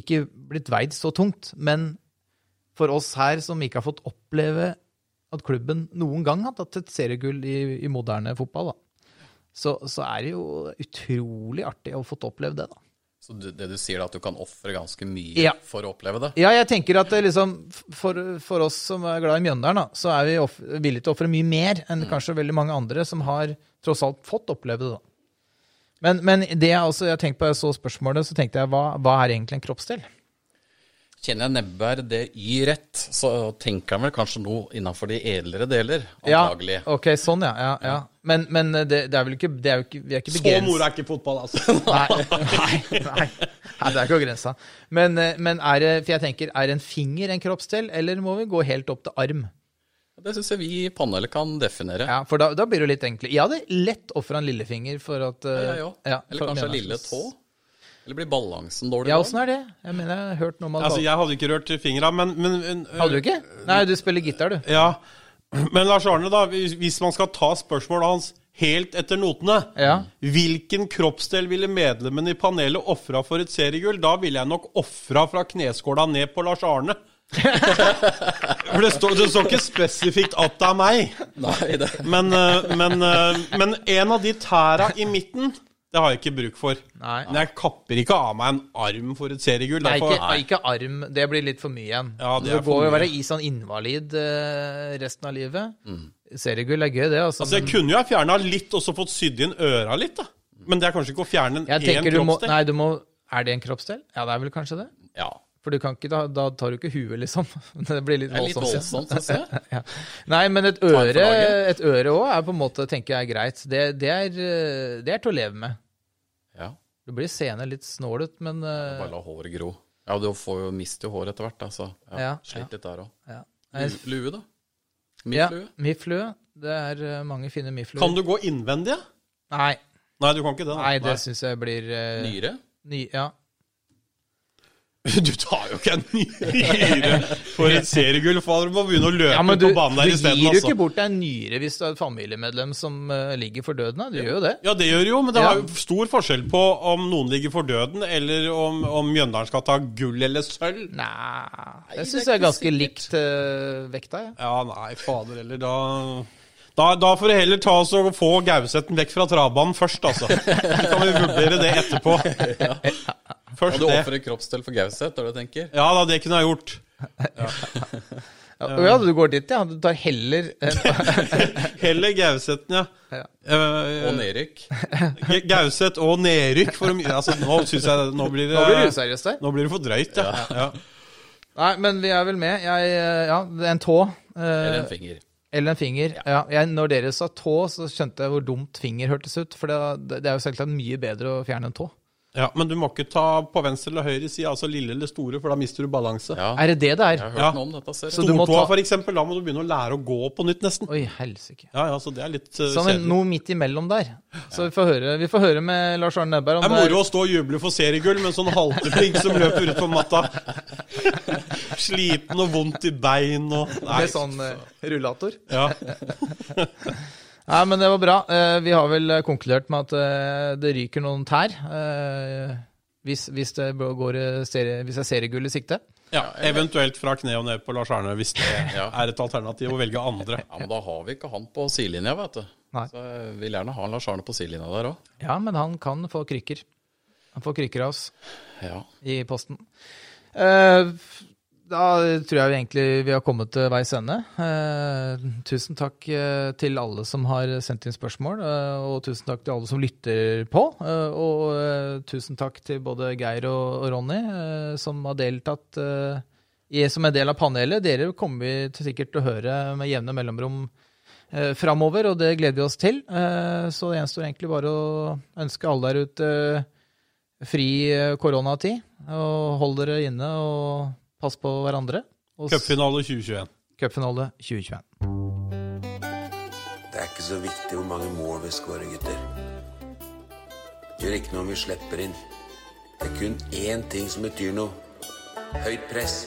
Speaker 1: ikke blitt veid så tungt. Men for oss her som ikke har fått oppleve at klubben noen gang har tatt et seriegull i, i moderne fotball, så, så er det jo utrolig artig å ha fått oppleve det. da.
Speaker 3: Så det du sier, er at du kan ofre ganske mye
Speaker 1: Ja.
Speaker 3: for å oppleve det?
Speaker 1: Ja, jeg tenker at liksom, for, for oss som er glad i Mjøndalen, da, så er vi off villige til å ofre mye mer enn kanskje veldig mange andre som har tross alt fått oppleve det. da. Men, men det jeg også, jeg tenkte på, jeg så spørsmålet, så tenkte jeg, hva, hva er egentlig en kroppsdel?
Speaker 3: Kjenner jeg Nebberg det y rett, så tenker han vel kanskje noe innenfor de edlere deler,
Speaker 1: Ja, ok, sånn, ja. ja, ja. Men, men det, det er vel ikke, det er jo ikke, vi er ikke
Speaker 2: Så moro er ikke fotball, altså. [laughs]
Speaker 1: Nei, nei, nei. nei, det er ikke grensa. Men, eh, men er det, for jeg tenker, er en finger en kroppsdel, eller må vi gå helt opp til arm?
Speaker 3: Det syns jeg vi i panelet kan definere.
Speaker 1: Ja, for da, da blir det jo litt enkelt. Jeg hadde lett ofra en lillefinger for at ja,
Speaker 3: Ja, jeg
Speaker 1: ja,
Speaker 3: Eller kanskje
Speaker 1: en
Speaker 3: lille tå. Eller blir balansen dårlig
Speaker 1: Ja, åssen er det? Jeg mener, jeg har hørt noe om at
Speaker 2: Altså, Jeg hadde ikke rørt fingra, men, men men,
Speaker 1: Hadde du ikke? Nei, du spiller gitar, du.
Speaker 2: Ja. [clears throat] Men Lars Arne, da, hvis man skal ta spørsmålet hans helt etter notene
Speaker 1: Ja.
Speaker 2: Hvilken kroppsdel ville medlemmene i panelet ofra for et seriegull? Da ville jeg nok ofra fra kneskåla ned på Lars Arne. [laughs] For det står, det står ikke spesifikt at det er meg.
Speaker 3: Nei, det
Speaker 2: Men, eh, men, eh, men en av de tæra i midten, det har jeg ikke bruk for.
Speaker 1: Nei.
Speaker 2: Men jeg kapper ikke av meg en arm for et seriegull.
Speaker 1: Nei,
Speaker 2: Derfor,
Speaker 1: ikke, ikke arm. Det blir litt for mye igjen.
Speaker 2: Ja, det
Speaker 1: du
Speaker 2: er
Speaker 1: går jo å være i sånn invalid eh, resten av livet. Seriegull er gøy, det. Altså,
Speaker 2: altså, jeg
Speaker 1: men
Speaker 2: kunne jo ha fjerna litt og så fått sydd inn øra litt, da. Men det er kanskje ikke å fjerne en
Speaker 1: jeg
Speaker 2: én
Speaker 1: tenker du må,
Speaker 2: kroppsdel.
Speaker 1: nei, du må Er det en kroppsdel? Ja, det er vel kanskje det.
Speaker 3: Ja.
Speaker 1: For du kan ikke, da, da tar du ikke huet, liksom. [laughs] Det blir litt voldsomt.
Speaker 3: Ja. [laughs]
Speaker 1: ja. Nei, men et øre
Speaker 3: laget.
Speaker 1: Et øre òg er på en måte, tenker jeg, greit. Det, det, er, eh, det er til å leve med.
Speaker 3: Ja.
Speaker 1: Du blir seende litt snålet, men uh,
Speaker 3: Bare la håret gro. Ja, du får jo miste håret hår etter hvert, altså. så ja,
Speaker 1: Ja,
Speaker 3: slit litt der òg.
Speaker 1: ja.
Speaker 3: Lue, da?
Speaker 1: Ja,
Speaker 3: Miflue?
Speaker 1: Miflue. Det er eh, mange fine mifluer.
Speaker 2: Kan du gå innvendig?
Speaker 1: Nei,
Speaker 2: Nei, du kan ikke det. da.
Speaker 1: nei det syns jeg blir uh,
Speaker 3: Nyre?
Speaker 1: ny, Ja.
Speaker 2: Du tar jo ikke en nyre for et seriegull. Fader, du må begynne å løpe
Speaker 1: ja, du,
Speaker 2: på banen der
Speaker 1: du gir jo
Speaker 2: Altså.
Speaker 1: ikke bort deg en nyre hvis du er et familiemedlem som uh, ligger for døden. Du Du gjør jo det.
Speaker 2: Ja, det gjør jo, men det
Speaker 1: Ja.
Speaker 2: jo stor forskjell på om noen ligger for døden, eller om, om Mjøndalen skal ta gull eller sølv.
Speaker 1: Nei,
Speaker 3: det er
Speaker 1: syns jeg er ganske
Speaker 3: sikkert.
Speaker 1: likt uh, vekta. Ja.
Speaker 2: Ja, nei, fader heller, da da, da får du heller ta oss og få Gausetten vekk fra travbanen først, altså. Så kan vi vurdere det etterpå. Først
Speaker 3: Og du
Speaker 2: det.
Speaker 3: ofrer kroppsdel for Gauseth, er det du tenker?
Speaker 2: Ja da, det kunne jeg gjort.
Speaker 1: Ja, ja, du går dit, ja. Du tar heller eh, [laughs]
Speaker 2: Heller Gausetten, ja.
Speaker 1: Ja.
Speaker 2: Uh,
Speaker 3: Og nedrykk.
Speaker 2: Gauseth og nedrykk. For, altså, nå syns jeg Nå blir det,
Speaker 1: Nå blir det useriøst
Speaker 2: nå blir det for drøyt, ja. ja.
Speaker 1: Nei, men vi er vel med. Jeg, eh, ja, en tå. Uh,
Speaker 3: Eller en finger.
Speaker 1: Eller en finger. Ja. jeg, når dere sa tå, så skjønte jeg hvor dumt finger hørtes ut. For det, det er jo selvsagt mye bedre å fjerne en tå.
Speaker 2: ja. Men du må ikke ta på venstre eller høyre side, altså lille eller store, for da mister du balanse.
Speaker 3: Ja,
Speaker 1: Er det det det er?
Speaker 3: jeg har hørt
Speaker 2: Ja.
Speaker 3: noe om dette.
Speaker 2: Stortåa,
Speaker 1: ta-
Speaker 2: for eksempel, da må du begynne å lære å gå på nytt, nesten.
Speaker 1: Oi, helsike.
Speaker 2: Ja, ja, så det er litt uh,
Speaker 1: Så men
Speaker 2: kjedelig.
Speaker 1: noe midt imellom der. Så vi får høre, vi får høre med Lars Arne Nebberg om
Speaker 2: Det er moro å stå og juble for seriegull med en sånn haltepigg som løper ut på matta. [laughs] Sliten og vondt i bein og Nei,
Speaker 1: med sånn uh, rullator.
Speaker 2: ja. [laughs]
Speaker 1: Nei, men det var bra. Uh, vi har vel eh, konkludert med at uh, det ryker noen tær. eh, hvis, hvis, det går serie, hvis det er seriegull i sikte.
Speaker 2: ja. Eventuelt fra kne og ned på Lars Arne, hvis det [laughs]
Speaker 3: Ja.
Speaker 2: er et alternativ å velge andre.
Speaker 3: Ja, men da har vi ikke han på sidelinja, vet du.
Speaker 1: Nei.
Speaker 3: Så jeg vil gjerne ha Lars Arne på sidelinja der òg.
Speaker 1: Ja, men han kan få krykker. Han får krykker av oss
Speaker 3: Ja.
Speaker 1: i posten. Eh, da tror jeg vi egentlig vi har kommet til veis ende. Eh, tusen takk eh, til alle som har sendt inn spørsmål, eh, og tusen takk til alle som lytter på. eh, og tusen takk til både Geir og, Ronny, som har deltatt eh, som en del av panelet. Dere kommer vi sikkert til å høre med jevne mellomrom eh, framover, og det gleder vi oss til. Så det gjenstår egentlig bare å ønske alle der ute fri koronatid. Og hold dere inne og pass på hverandre.
Speaker 2: Cupfinale 2021.
Speaker 1: Cupfinale 2021.
Speaker 4: Det er ikke så viktig hvor mange mål vi skårer, gutter. Gjør ikke noe om vi slipper inn. Det er kun én ting som betyr noe. Høyt press.